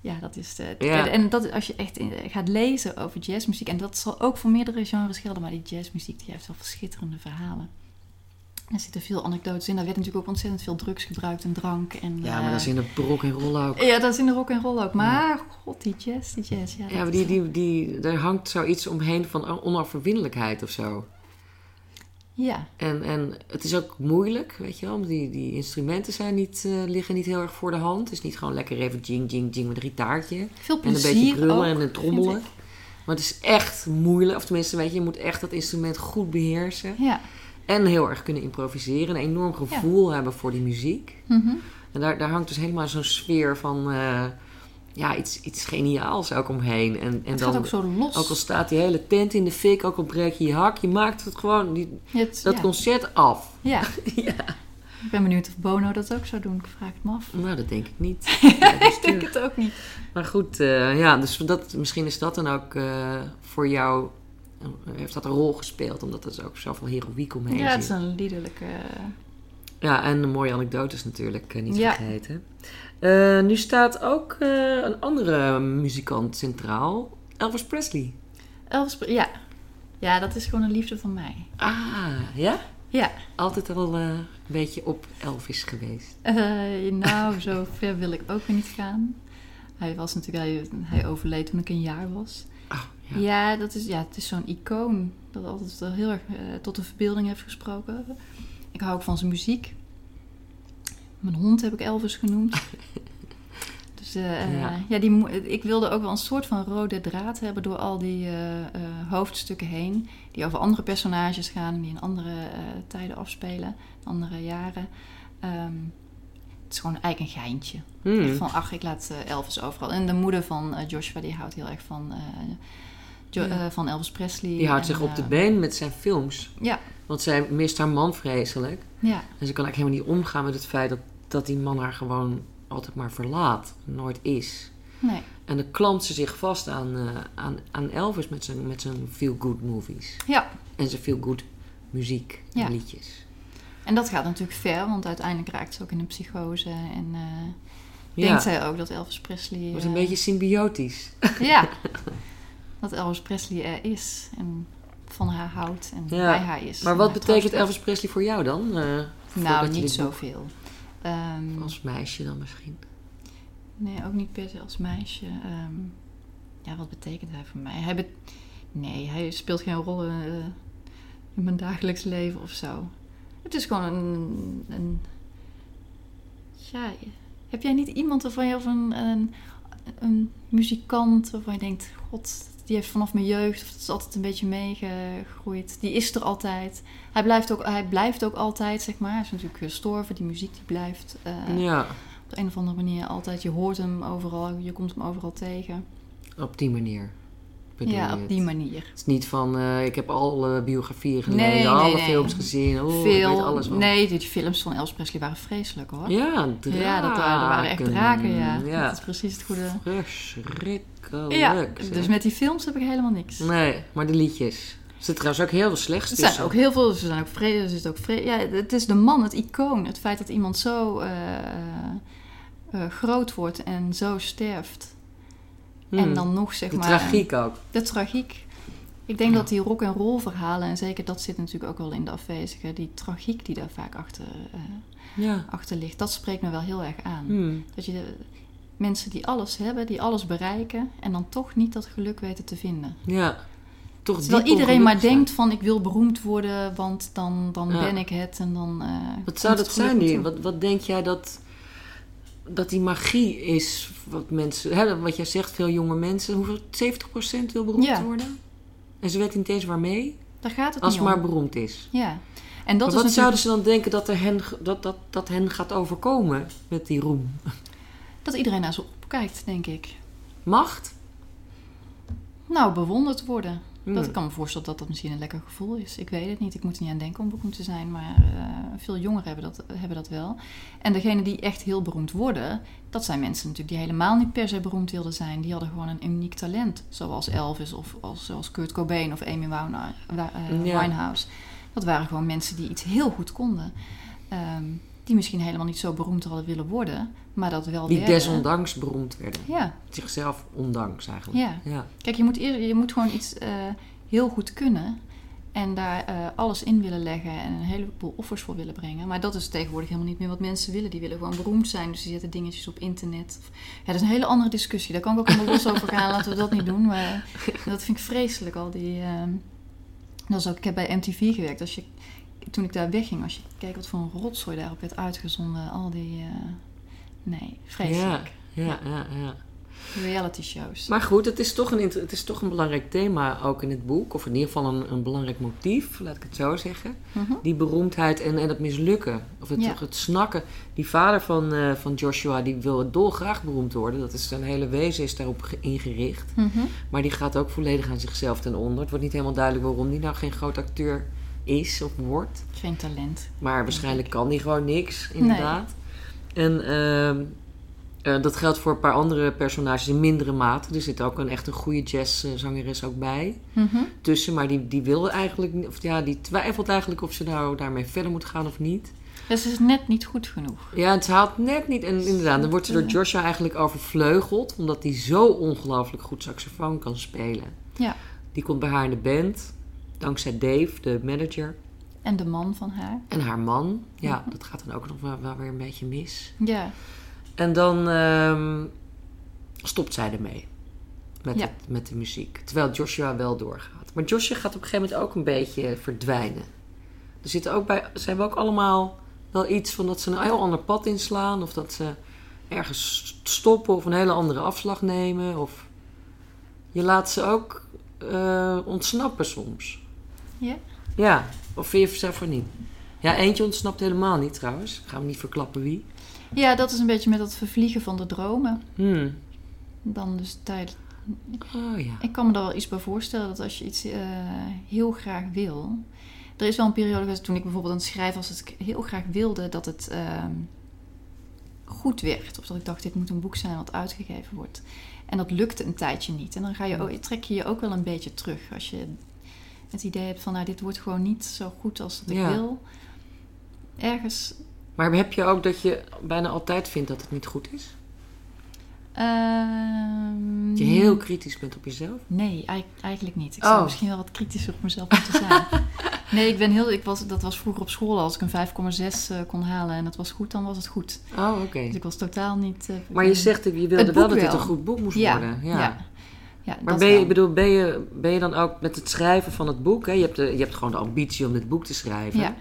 Ja, dat is de. Ja. En dat, als je echt in- gaat lezen over jazzmuziek, en dat zal ook voor meerdere genres gelden, maar die jazzmuziek die heeft wel schitterende verhalen. Er zitten veel anekdotes in. Daar werd natuurlijk ook ontzettend veel drugs gebruikt en drank. En, Ja, maar dat is eh, in de rock en roll ook. ja, dat is in de rock en roll ook. Maar god, die jazz, die jazz. Ja, Ja, maar die, die, die, er hangt zoiets omheen van onoverwinnelijkheid of zo. ja, En, en het is ook moeilijk, weet je wel. Die, die instrumenten zijn niet, eh, liggen niet heel erg voor de hand. Het is niet gewoon lekker even jing, jing, jing met een gitaartje. veel En een plezier beetje brullen en een trommelen. Maar het is echt moeilijk. Of tenminste, weet je, je moet echt dat instrument goed beheersen. Ja. En heel erg kunnen improviseren. Een enorm gevoel hebben voor die muziek. Mhm. En daar, daar hangt dus helemaal zo'n sfeer van... eh, ja, iets, iets geniaals ook omheen. En, en Het dan, gaat ook zo los. ook al staat die hele tent in de fik, ook al breek je je hak... je maakt het gewoon, die, Het- dat ja. concert af. Ja. <laughs> Ja. Ik ben benieuwd of Bono dat ook zou doen. Ik vraag het me af. Nou, dat denk ik niet. <laughs> Ja, Ik denk het ook niet. Maar goed, eh, ja, dus dat, misschien is dat dan ook eh, voor jou... eh, heeft dat een rol gespeeld, omdat er dus ook zoveel heroïek omheen Ja, het is zit. een liederlijke... Ja, en de mooie anekdotes natuurlijk, eh, niet Ja. vergeten. Eh, nu staat ook eh, een andere muzikant centraal, Elvis Presley. Elvis... Ja. Ja, dat is gewoon een liefde van mij. Ah, ja? Ja. Altijd al eh, een beetje op Elvis geweest. Eh, nou, zo ver wil ik ook weer niet gaan. Hij was natuurlijk... Hij, hij overleed toen ik een jaar was. Oh, ja. Ja, dat is, ja het is zo'n icoon dat altijd wel heel erg eh, tot de verbeelding heeft gesproken. Ik hou ook van zijn muziek. Mijn hond heb ik Elvis genoemd. <laughs> Dus eh, Ja. ja. die, ik wilde ook wel een soort van rode draad hebben door al die eh, eh, hoofdstukken heen. Die over andere personages gaan, die in andere eh, tijden afspelen, andere jaren. Ehm, is gewoon eigenlijk een geintje. Hmm. Van, ach, ik laat eh, Elvis overal. En de moeder van eh, Joshua, die houdt heel erg van, eh, Jo- Ja. van Elvis Presley. Die houdt En, zich op de been met zijn films. Ja, Want zij mist haar man vreselijk. ja, En ze kan eigenlijk helemaal niet omgaan met het feit dat, dat die man haar gewoon altijd maar verlaat. Nooit is. nee. En dan klampt ze zich vast aan, aan, aan Elvis met zijn, met zijn feel-good movies. Ja, En zijn feel-good muziek en Ja. liedjes. En dat gaat natuurlijk ver, want uiteindelijk raakt ze ook in een psychose. En Ja. denkt zij ook dat Elvis Presley... Het wordt een eh, beetje symbiotisch. <laughs> Ja, <laughs> dat Elvis Presley er is en van haar houdt en Ja, bij haar is. Maar wat betekent Elvis Presley voor jou dan? Eh, Nou, niet zoveel. Ehm, Als meisje dan misschien. Nee, ook niet per se als meisje. Ehm, ja, wat betekent hij voor mij? Hij bet- nee, hij speelt geen rol in mijn dagelijks leven of zo. Het is gewoon een... een ja, heb jij niet iemand waarvan je... Of een, een, een muzikant waarvan je denkt... God, die heeft vanaf mijn jeugd... Of het is altijd een beetje meegegroeid. Die is er altijd. Hij blijft ook, hij blijft ook altijd, zeg maar. Hij is natuurlijk gestorven. Die muziek die blijft... eh, ja, op de een of andere manier altijd. Je hoort hem overal, je komt hem overal tegen. op die manier. Bedoel ja, op die manier. Het is niet van, eh, ik heb alle biografieën gelezen, Nee, alle nee. films gezien. Oh, ik weet alles wel. nee, die, films van Elvis Presley waren vreselijk hoor. Ja, draken. Ja, dat waren, dat waren echt draken, ja. Ja, Dat is precies het goede. verschrikkelijk. Ja, zeg. dus met die films heb ik helemaal niks. Nee, maar de liedjes. Er zit trouwens ook heel veel slechts Er tussen. zijn ook heel veel, ze zijn ook vre- er zit ook ja, het is de man, het icoon. Het feit dat iemand zo eh, eh, groot wordt en zo sterft. Hmm. En dan nog zeg De maar... tragiek ook. De tragiek. Ik denk Ja. dat die rock en roll verhalen, en zeker dat zit natuurlijk ook wel in de afwezige, die tragiek die daar vaak achter, eh, Ja. achter ligt, dat spreekt me wel heel erg aan. Hmm. Dat je de, mensen die alles hebben, die alles bereiken, en dan toch niet dat geluk weten te vinden. Ja. Toch Terwijl iedereen maar zijn. denkt van ik wil beroemd worden, want dan, dan Ja. ben ik het en dan. eh, Wat zou dat zijn nu? Wat, wat denk jij dat, dat die magie is? Wat mensen, hè, wat jij zegt, veel jonge mensen. Hoeveel? 70% wil beroemd Ja. worden? En ze weten niet eens waarmee? Daar gaat het Als niet het om. maar beroemd is. Ja. En dat maar is wat natuurlijk zouden ze dan denken dat, er hen, dat, dat, dat hen gaat overkomen met die roem? dat iedereen naar ze opkijkt, denk ik. Macht? Nou, bewonderd worden. Hmm. Dat ik kan me voorstellen dat dat misschien een lekker gevoel is. Ik weet het niet. Ik moet er niet aan denken om beroemd te zijn. Maar eh, veel jongeren hebben dat, hebben dat wel. En degenen die echt heel beroemd worden... dat zijn mensen natuurlijk die helemaal niet per se beroemd wilden zijn. Die hadden gewoon een uniek talent. Zoals Elvis of als, zoals Kurt Cobain of Amy Winehouse. eh, Ja. Winehouse. Dat waren gewoon mensen die iets heel goed konden. Ehm, die misschien helemaal niet zo beroemd hadden willen worden. Maar dat wel Die werden. desondanks beroemd werden. Ja, Zichzelf ondanks eigenlijk. Ja. ja. Kijk, je moet, je moet gewoon iets eh, heel goed kunnen. En daar eh, alles in willen leggen en een heleboel offers voor willen brengen. Maar dat is tegenwoordig helemaal niet meer wat mensen willen. Die willen gewoon beroemd zijn. Dus die zetten dingetjes op internet. Ja, dat is een hele andere discussie. Daar kan ik ook helemaal los over gaan. Laten we dat niet doen. Maar dat vind ik vreselijk. Al die, ehm, dat is ook, ik heb bij MTV gewerkt. Als je, toen ik daar wegging, als je keek wat voor een rotzooi daarop werd uitgezonden. Al die... eh, nee, vreselijk. Ja, ja, ja, ja. Reality shows. Maar goed, het is, toch een, het is toch een belangrijk thema ook in het boek. Of in ieder geval een, een belangrijk motief, laat ik het zo zeggen. Mhm. Die beroemdheid en, en het mislukken. Of het, Ja. het snakken. Die vader van, eh, van Joshua, die wil dolgraag beroemd worden. Dat is zijn hele wezen is daarop ge- ingericht. Mhm. Maar die gaat ook volledig aan zichzelf ten onder. Het wordt niet helemaal duidelijk waarom die nou geen groot acteur is of wordt. Geen talent. Maar waarschijnlijk kan die gewoon niks, inderdaad. En ehm, eh, dat geldt voor een paar andere personages in mindere mate. Er zit ook een echt een goede jazzzangeres ook bij Mhm. tussen. Maar die, die wil eigenlijk, of ja, die twijfelt eigenlijk of ze nou daarmee verder moet gaan of niet. Dus het is net niet goed genoeg. Ja, het haalt net niet. En inderdaad, dan wordt ze door Joshua eigenlijk overvleugeld. Omdat hij zo ongelooflijk goed saxofoon kan spelen. Ja. Die komt bij haar in de band. Dankzij Dave, de manager. En de man van haar. En haar man. Ja, dat gaat dan ook nog wel, wel weer een beetje mis. Ja. En dan ehm, stopt zij ermee. Met, Ja. het, met de muziek. Terwijl Joshua wel doorgaat. Maar Joshua gaat op een gegeven moment ook een beetje verdwijnen. Er zitten ook bij, ze hebben ook allemaal wel iets van dat ze een heel ander pad inslaan. Of dat ze ergens stoppen of een hele andere afslag nemen. Of je laat ze ook eh, ontsnappen soms. Ja? Ja, of vind je zelf voor niet? Ja, eentje ontsnapt helemaal niet trouwens. Ik ga hem niet verklappen wie. Ja, dat is een beetje met dat vervliegen van de dromen. Hmm. Dan dus tijd. Oh ja. Ik kan me daar wel iets bij voorstellen dat als je iets eh, heel graag wil. Er is wel een periode geweest toen ik bijvoorbeeld aan het schrijven was, dat ik heel graag wilde dat het ehm, goed werd. Of dat ik dacht, dit moet een boek zijn wat uitgegeven wordt. En dat lukte een tijdje niet. En dan ga je, trek je je ook wel een beetje terug. Als je het idee hebt van, nou, dit wordt gewoon niet zo goed als dat ik Ja. wil. Ergens Maar heb je ook dat je bijna altijd vindt dat het niet goed is? Ehm, Dat je heel kritisch bent op jezelf? Nee, ei- eigenlijk niet. Ik Oh. zou misschien wel wat kritischer op mezelf moeten zijn. <laughs> nee, ik ben heel, ik was, dat was vroeger op school. Als ik een 5,6 eh, kon halen en dat was goed, dan was het goed. Oh, oké. Dus ik was totaal niet... eh, Maar je zegt, dat je wilde wel dat het wel. een goed boek moest ja, worden. ja. ja. Maar dat ben je, ik bedoel, ben, je, ben je dan ook met het schrijven van het boek... Hè? Je, hebt de, je hebt gewoon de ambitie om dit boek te schrijven... Ja.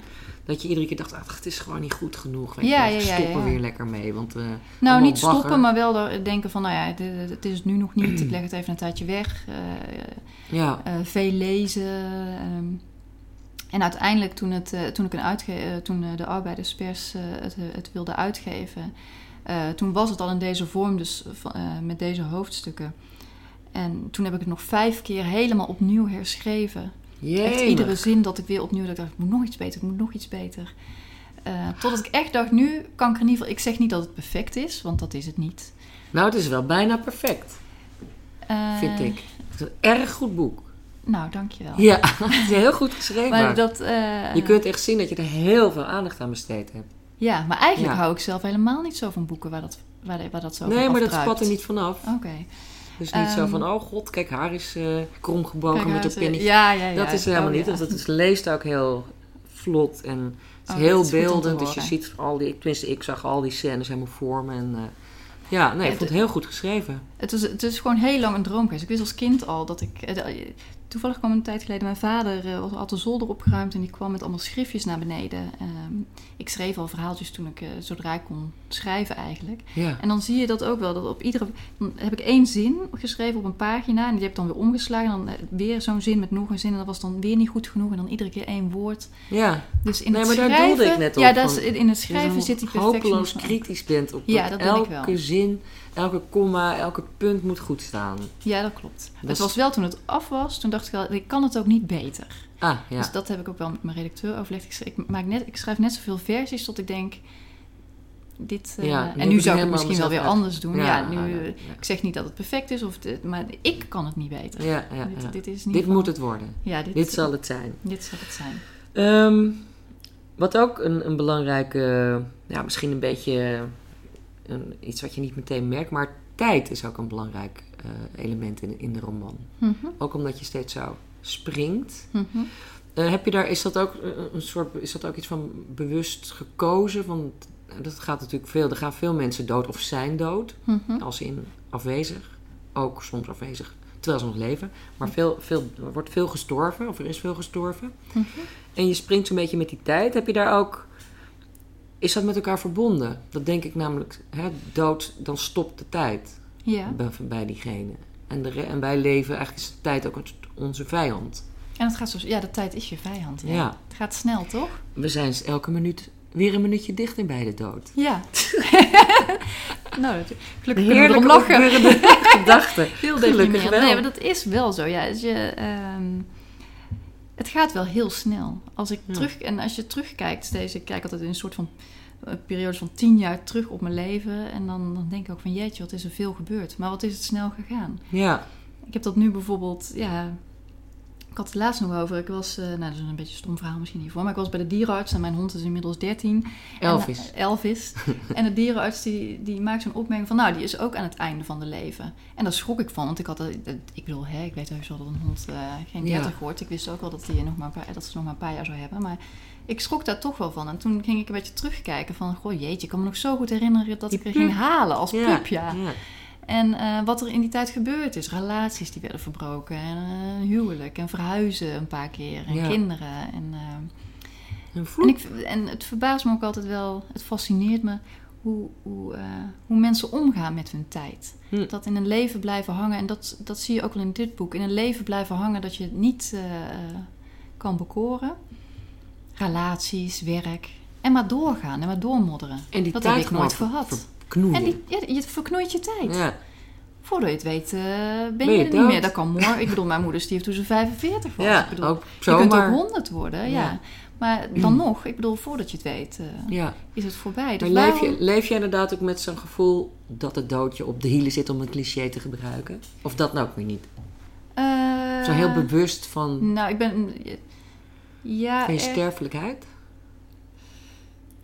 dat je iedere keer dacht, ach, het is gewoon niet goed genoeg. Weet Ja, je, wel, ja, ja, stop ja. weer lekker mee. Want, eh, Nou, niet bagger. stoppen, maar wel denken van, nou ja, het is nu nog niet. Ik leg het even een tijdje weg. eh, Ja, eh, veel lezen. ehm. en uiteindelijk, toen, het, eh, toen, ik een uitge eh, toen eh, de arbeiderspers eh, het, eh, het wilde uitgeven, eh, toen was het al in deze vorm, dus eh, met deze hoofdstukken. En toen heb ik het nog vijf keer helemaal opnieuw herschreven. Echt Jemig. iedere zin dat ik weer opnieuw dat ik dacht, ik moet nog iets beter, ik moet nog iets beter. Eh, totdat ik echt dacht, nu kan ik er in ieder geval... Ik zeg niet dat het perfect is, want dat is het niet. Nou, het is wel bijna perfect, Eh, vind ik. Het is een erg goed boek. Nou, dankjewel. Ja, <laughs> het is heel goed geschreven. Maar dat... eh, je kunt echt zien dat je er heel veel aandacht aan besteed hebt. Ja, maar eigenlijk Ja. hou ik zelf helemaal niet zo van boeken waar dat, waar, waar dat zo nee, maar dat spat er niet vanaf. Oké. Dus niet zo Ehm, van, oh god, kijk, haar is eh kromgebogen Kijk, met een is- pinnetje. Ja, ja, ja. dat is helemaal Oh, niet. want Het leest ook heel vlot en het is Oh, heel is beeldend. Dus je ziet al die, tenminste, ik zag al die scènes helemaal voor me. En, eh, ja, nee, ik Het- vond het heel goed geschreven. Het is, het is gewoon heel lang een droom geweest. Ik wist als kind al dat ik... eh, Toevallig kwam een tijd geleden mijn vader, eh, was- had de zolder opgeruimd en die kwam met allemaal schriftjes naar beneden. Ehm, ik schreef al verhaaltjes toen ik, eh, zodra ik kon schrijven eigenlijk. Ja. En dan zie je dat ook wel, dat op iedere... Dan heb ik één zin geschreven op een pagina en die heb ik dan weer omgeslagen. En dan eh, weer zo'n zin met nog een zin en dat was dan weer niet goed genoeg. En dan iedere keer één woord. ja. Dus in Nee, het maar daar doelde ik net op, Ja, dat is, in het schrijven zit die hopeloos perfectionisme. kritisch bent op Ja, dat ben ik elke wel. zin, elke komma, elke punt moet goed staan. Ja, dat klopt. Dat het is- was wel toen het af was, toen dacht ik wel, ik kan het ook niet beter. Ah, ja. Dus dat heb ik ook wel met mijn redacteur overlegd. Ik, maak net, ik schrijf net zoveel versies tot ik denk, dit... eh, Ja, nu en nu zou ik het misschien wel weer anders doen. Ja, nu, ja, eh, ja. Ik zeg niet dat het perfect is, of dit- maar ik kan het niet beter. Ja, ja, dit, dit is niet Dit moet het worden. Ja, dit, Dit zal het zijn. dit zal het zijn. Ehm, wat ook een, een belangrijke, ja, misschien een beetje een, iets wat je niet meteen merkt, maar tijd is ook een belangrijk eh, element in, in de roman. Mhm, Ook omdat je steeds zo springt. mhm. Eh, heb je daar, is dat ook eh, een soort, is dat ook iets van bewust gekozen? Want dat gaat natuurlijk veel, er gaan veel mensen dood of zijn dood, Mhm. als in afwezig, ook soms afwezig terwijl ze nog leven. Maar veel, veel, er wordt veel gestorven, of er is veel gestorven. En je springt zo'n beetje met die tijd. Heb je daar ook, is dat met elkaar verbonden? Dat denk ik namelijk, hè, dood, dan stopt de tijd Ja, bij, bij diegene. En, de, en wij leven, eigenlijk is de tijd ook onze vijand. en het gaat zo... Ja, de tijd is je vijand. Ja. Ja. Het gaat snel, toch? We zijn elke minuut weer een minuutje dichter bij de dood. Ja. <laughs> nou, gelukkig kunnen we Heerlijk lachen. opbeurende <laughs> gedachte. Heel Gelukkig wel. Nee, maar dat is wel zo. Ja, als je, ehm, het gaat wel heel snel. Als ik Ja. terug en als je terugkijkt, steeds, ik kijk altijd in een soort van eh, periode van tien jaar terug op mijn leven. En dan, dan denk ik ook van jeetje, wat is er veel gebeurd. Maar wat is het snel gegaan. Ja, Ik heb dat nu bijvoorbeeld, ja. Ik had het laatst nog over. Ik was, eh, nou, dat is een beetje een stom verhaal misschien hiervoor. Maar ik was bij de dierenarts en mijn hond is inmiddels 13. Elvis. En, eh, Elvis. <laughs> en de dierenarts die, die maakt zo'n opmerking van... nou, die is ook aan het einde van de leven. En daar schrok ik van, want ik had... eh, Ik bedoel, hè, ik weet heus wel dat een hond eh, geen Ja. 30 wordt. Ik wist ook wel dat, die nog maar een paar, dat ze nog maar een paar jaar zou hebben. Maar ik schrok daar toch wel van. En toen ging ik een beetje terugkijken van... goh, jeetje, ik kan me nog zo goed herinneren dat Die ik er pup. ging halen als ja, pup, ja. ja. En eh, wat er in die tijd gebeurd is. Relaties die werden verbroken. En een huwelijk. En verhuizen een paar keer. En Ja. kinderen. En... eh, En ik, en het verbaast me ook altijd wel, het fascineert me hoe, hoe, hoe mensen omgaan met hun tijd. Hm. Dat in een leven blijven hangen, en dat, dat zie je ook wel in dit boek, in een leven blijven hangen dat je het niet kan bekoren. Relaties, werk. En maar doorgaan en maar doormodderen. En die dat tijd heb ik nooit gehad. Knoeien. En die, ja, je verknoeit je tijd. ja. Voordat je het weet, eh, ben, Ben je, er niet meer. Dat kan morgen. Ik bedoel, mijn moeder stierf toen ze 45 was. ja, ik bedoel, ook je kunt ook zomaar. 100 worden, ja. Maar dan nog, ik bedoel, voordat je het weet, eh, is het voorbij. Maar Dus leef je, leef je inderdaad ook met zo'n gevoel dat het doodje op de hielen zit om een cliché te gebruiken? Of dat nou ook weer niet? Eh, Zo heel bewust van, Nou, ik ben... Ja, van je er- sterfelijkheid?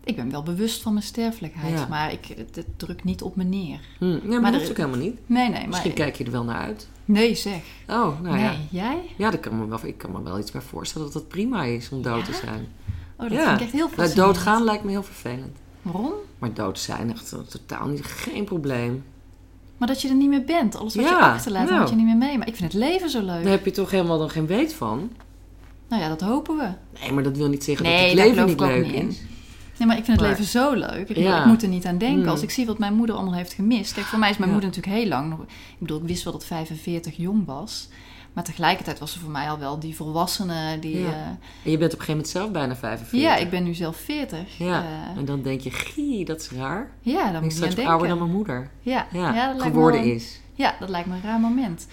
Ik ben wel bewust van mijn sterfelijkheid, Ja. maar ik, het, het drukt niet op me neer. Hm. Ja, maar, Maar dat is ook helemaal niet. Nee, nee, maar... Misschien kijk je er wel naar uit. Nee, zeg. Oh, nou nee, ja. jij? Ja, dat kan me wel, ik kan me wel iets bij voorstellen dat het prima is om dood te zijn. Oh, dat vind ik echt heel Nou, fascinerend. doodgaan lijkt me heel vervelend. Waarom? Maar dood zijn, echt eh, totaal niet, geen probleem. Maar dat je er niet meer bent. Alles wat je achterlaat, nou. moet je niet meer mee. Maar ik vind het leven zo leuk. Daar heb je toch helemaal dan geen weet van? Nou ja, dat hopen we. Nee, maar dat wil niet zeggen Nee, dat het leven niet leuk is. Nee, maar ik vind het Maar- leven zo leuk. Ik, bedoel, Ja. ik moet er niet aan denken. Mm. Als ik zie wat mijn moeder allemaal heeft gemist. Kijk, voor mij is mijn Ja. moeder natuurlijk heel lang nog... Ik bedoel, ik wist wel dat 45 jong was. Maar tegelijkertijd was ze voor mij al wel die volwassene die... Ja. eh, En je bent op een gegeven moment zelf bijna 45. ja, ik ben nu zelf 40. Ja, Eh, en dan denk je, gie, dat is raar. ja, Ik moet ben aan straks denken. ouder dan mijn moeder. Ja, Ja, ja, dat lijkt me geworden is. Ja, dat lijkt me een raar moment.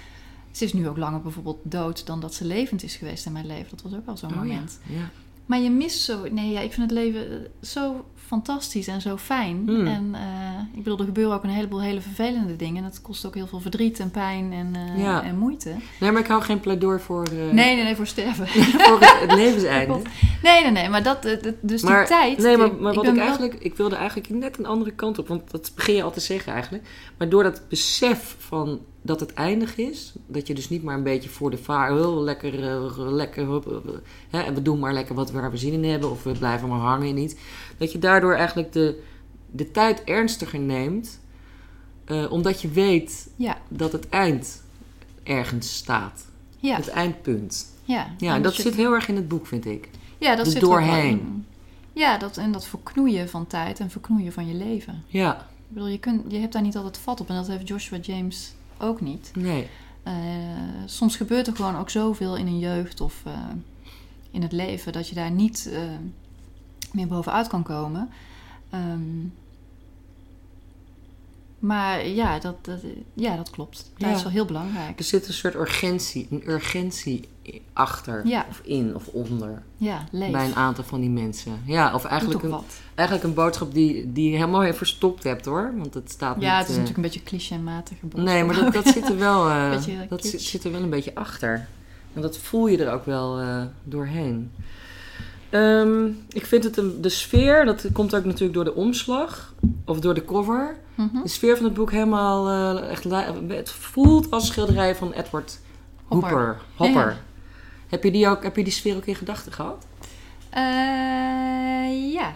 Ze is nu ook langer bijvoorbeeld dood dan dat ze levend is geweest in mijn leven. Dat was ook wel zo'n Oh, moment. Ja. Maar je mist zo... Nee, ja, ik vind het leven eh, zo fantastisch en zo fijn. Hmm. En eh, ik bedoel, er gebeuren ook een heleboel hele vervelende dingen. En dat kost ook heel veel verdriet en pijn en, eh, Ja. en moeite. Nee, maar ik hou geen pleidooi voor, eh, Nee, nee, nee, voor sterven. <laughs> voor het, het levenseinde. Nee, nee, nee, maar dat, dus maar, die tijd... Nee, maar, wat ik wel- eigenlijk... Ik wilde eigenlijk net een andere kant op. Want dat begin je al te zeggen eigenlijk. Maar door dat besef van dat het eindig is... Dat je dus niet maar een beetje voor de vaar... Heel lekker, eh, lekker... hup, hup, hup, hè, en we doen maar lekker wat we waar we zin in hebben. Of we blijven maar hangen in iets. Dat je daardoor eigenlijk de, de tijd ernstiger neemt. eh, omdat je weet Ja, dat het eind ergens staat. ja, Het eindpunt. ja. Ja, en dat je- zit heel erg in het boek, vind ik. Ja, dat er zit doorheen. Ja, dat, en dat verknoeien van tijd en verknoeien van je leven. Ja, Ik bedoel, je, kunt, je hebt daar niet altijd vat op. En dat heeft Joshua James ook niet. nee. Eh, soms gebeurt er gewoon ook zoveel in een jeugd of eh, in het leven... dat je daar niet meer bovenuit kan komen. Ehm, maar ja, dat, dat, ja, dat klopt. Dat Ja. is wel heel belangrijk. Er zit een soort urgentie, een urgentie achter Ja. of in of onder Ja, leef. bij een aantal van die mensen. Ja, of eigenlijk een, wat. eigenlijk een boodschap die, die je helemaal even verstopt hebt hoor. Want het staat Ja, niet... het is eh, natuurlijk een beetje clichématig. Nee, maar dat, dat zit er wel, <laughs> eh, dat zit er wel een beetje achter. En dat voel je er ook wel eh, doorheen. Ehm, ik vind het de sfeer, dat komt ook natuurlijk door de omslag of door de cover. Mhm. De sfeer van het boek helemaal eh, echt. Het voelt als schilderij van Edward Hopper. Hooper. Hopper. Ja. Heb, je die ook, heb je die sfeer ook in gedachten gehad? Eh, ja.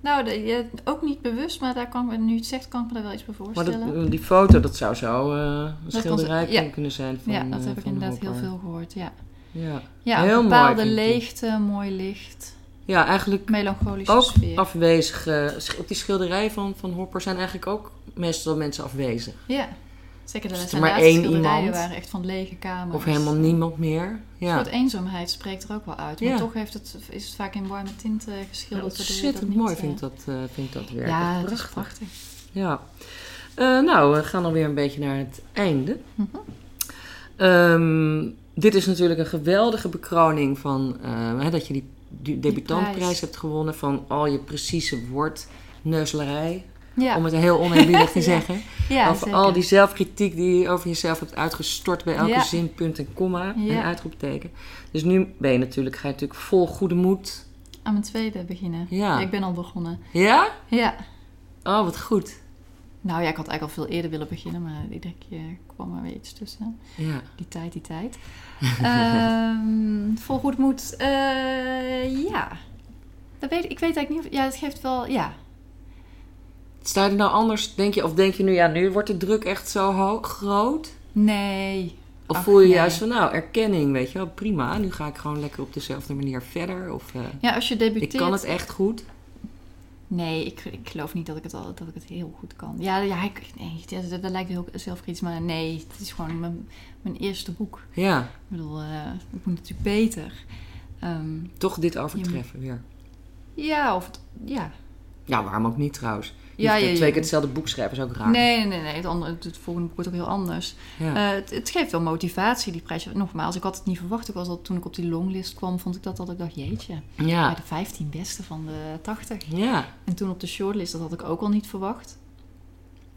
Nou, de- ja, ook niet bewust, maar daar kan, ik me- nu het zegt, kan ik me daar wel iets bij Maar voorstellen. dat, die foto, dat zou zo eh, een schilderij kunnen zijn van ja, dat heb ik inderdaad heel veel gehoord, ja. Ja. Ja, Heel een mooi, bepaalde leegte, mooi licht, ja, eigenlijk melancholische ook sfeer. afwezig. eh, op die schilderij van, van Hopper zijn eigenlijk ook meestal mensen afwezig. Ja, zeker de Is er zijn maar laatste één schilderijen iemand? waren echt van lege kamers. Of helemaal niemand meer. Een Ja, soort eenzaamheid spreekt er ook wel uit. Maar Ja. toch heeft het, is het vaak in warme tinten Ja, geschilderd. waardoor je ontzettend dat niet, mooi eh, vind ik dat, eh, vind ik dat werk. Ja, is prachtig. Ja. Eh, nou, we gaan alweer een beetje naar het einde. Ehm, dit is natuurlijk een geweldige bekroning van eh, hè, dat je die, die debutantprijs prijs. hebt gewonnen van al je precieze woordneuzelarij. Ja, Om het heel oneerbiedig te <laughs> zeggen. ja over zeker. al die zelfkritiek die je over jezelf hebt uitgestort bij elke Ja. zin, punt en komma en uitroepteken. Dus nu ben je natuurlijk, ga je natuurlijk vol goede moed. Aan mijn tweede beginnen. Ja. Ik ben al begonnen. Ja? Ja. Oh, wat goed. Nou ja, ik had eigenlijk al veel eerder willen beginnen, maar iedere keer kwam er weer iets tussen. Ja. Die tijd, die tijd. <laughs> Ehm vol goed moed. ja. Dat weet, ik weet eigenlijk niet. of- Ja, het geeft wel. Ja. Sta je er nou anders, denk je, of denk je nu, ja, nu wordt de druk echt zo ho- groot? Nee. Of Ach, voel je nee. juist van, nou, erkenning, weet je wel, prima. Nu ga ik gewoon lekker op dezelfde manier verder. Of eh, Ja, als je debuteert. ik kan het echt goed. Nee, ik, ik geloof niet dat ik het, al, dat ik het heel goed kan. Ja, ja ik, nee, dat, dat, lijkt heel zelfkritisch, maar nee, het is gewoon mijn, mijn eerste boek. Ja, Ik bedoel, ik moet natuurlijk beter. Ehm, toch dit overtreffen weer. ja, of het, ja. Ja, waarom ook niet trouwens? Ja, Ja, twee keer hetzelfde boek schrijven is ook raar. Nee, nee, nee. Het, andere, het volgende boek wordt ook heel anders. Ja. Eh, het, het geeft wel motivatie, die prijs. Nogmaals, ik had het niet verwacht. Ik was al, toen ik op die longlist kwam, vond ik dat dat ik dacht, jeetje. Bij ja. de 15 beste van de 80. Ja. En toen op de shortlist, dat had ik ook al niet verwacht.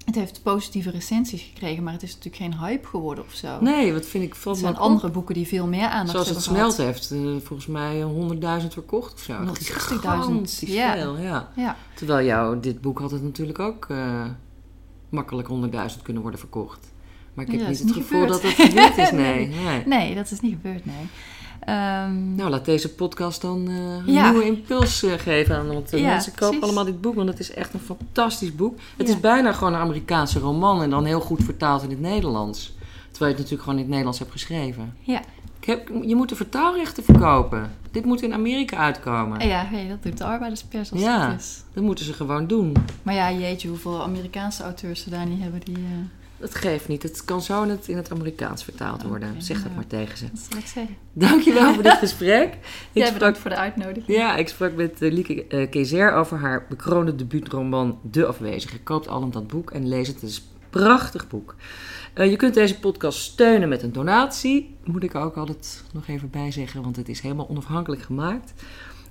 Het heeft positieve recensies gekregen, maar het is natuurlijk geen hype geworden of zo. Nee, wat vind ik Er valt me zijn andere boeken die veel meer aandacht Zoals het smelt heeft, eh, volgens mij 100.000 verkocht of zo. 160.000, Gigantisch ja. veel, ja. Ja, Terwijl jou, dit boek had het natuurlijk ook eh, makkelijk 100.000 kunnen worden verkocht. Maar ik heb Ja, niet het niet gevoel gebeurd. dat het gebeurd is, <laughs> nee. nee, dat is niet gebeurd, nee. Ehm, Nou, laat deze podcast dan eh, een Ja. nieuwe impuls eh, geven aan. Want de Ja, mensen kopen precies. allemaal dit boek, want het is echt een fantastisch boek. Het Ja. is bijna gewoon een Amerikaanse roman en dan heel goed vertaald in het Nederlands. Terwijl je het natuurlijk gewoon in het Nederlands hebt geschreven. ja. Ik heb, je moet de vertaalrechten verkopen. Dit moet in Amerika uitkomen. ja, hey, dat doet de arbeiderspers als Ja. het is. Dat moeten ze gewoon doen. Maar ja, jeetje, hoeveel Amerikaanse auteurs ze daar niet hebben die... eh, Dat geeft niet. Het kan zo in het, in het Amerikaans vertaald worden. Zeg dat maar tegen ze. wat zal ik zeggen? Dankjewel voor dit <laughs> gesprek. Ik Jij sprak, bedankt voor de uitnodiging. ja, ik sprak met uh, Lieke uh, Kezer over haar bekroonde debuutroman De Afwezige. Koopt allen dat boek en lees het. Het is een prachtig boek. Uh, je kunt deze podcast steunen met een donatie. Moet ik ook altijd nog even bijzeggen, want het is helemaal onafhankelijk gemaakt.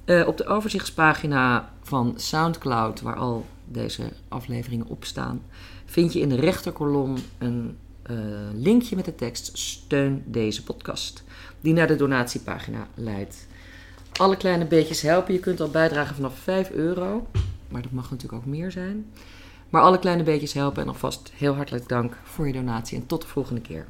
Uh, op de overzichtspagina van Soundcloud, waar al deze afleveringen op staan, vind je in de rechterkolom een uh, linkje met de tekst Steun deze podcast, die naar de donatiepagina leidt. Alle kleine beetjes helpen. Je kunt al bijdragen vanaf 5 euro, maar dat mag natuurlijk ook meer zijn. Maar alle kleine beetjes helpen en alvast heel hartelijk dank voor je donatie en tot de volgende keer.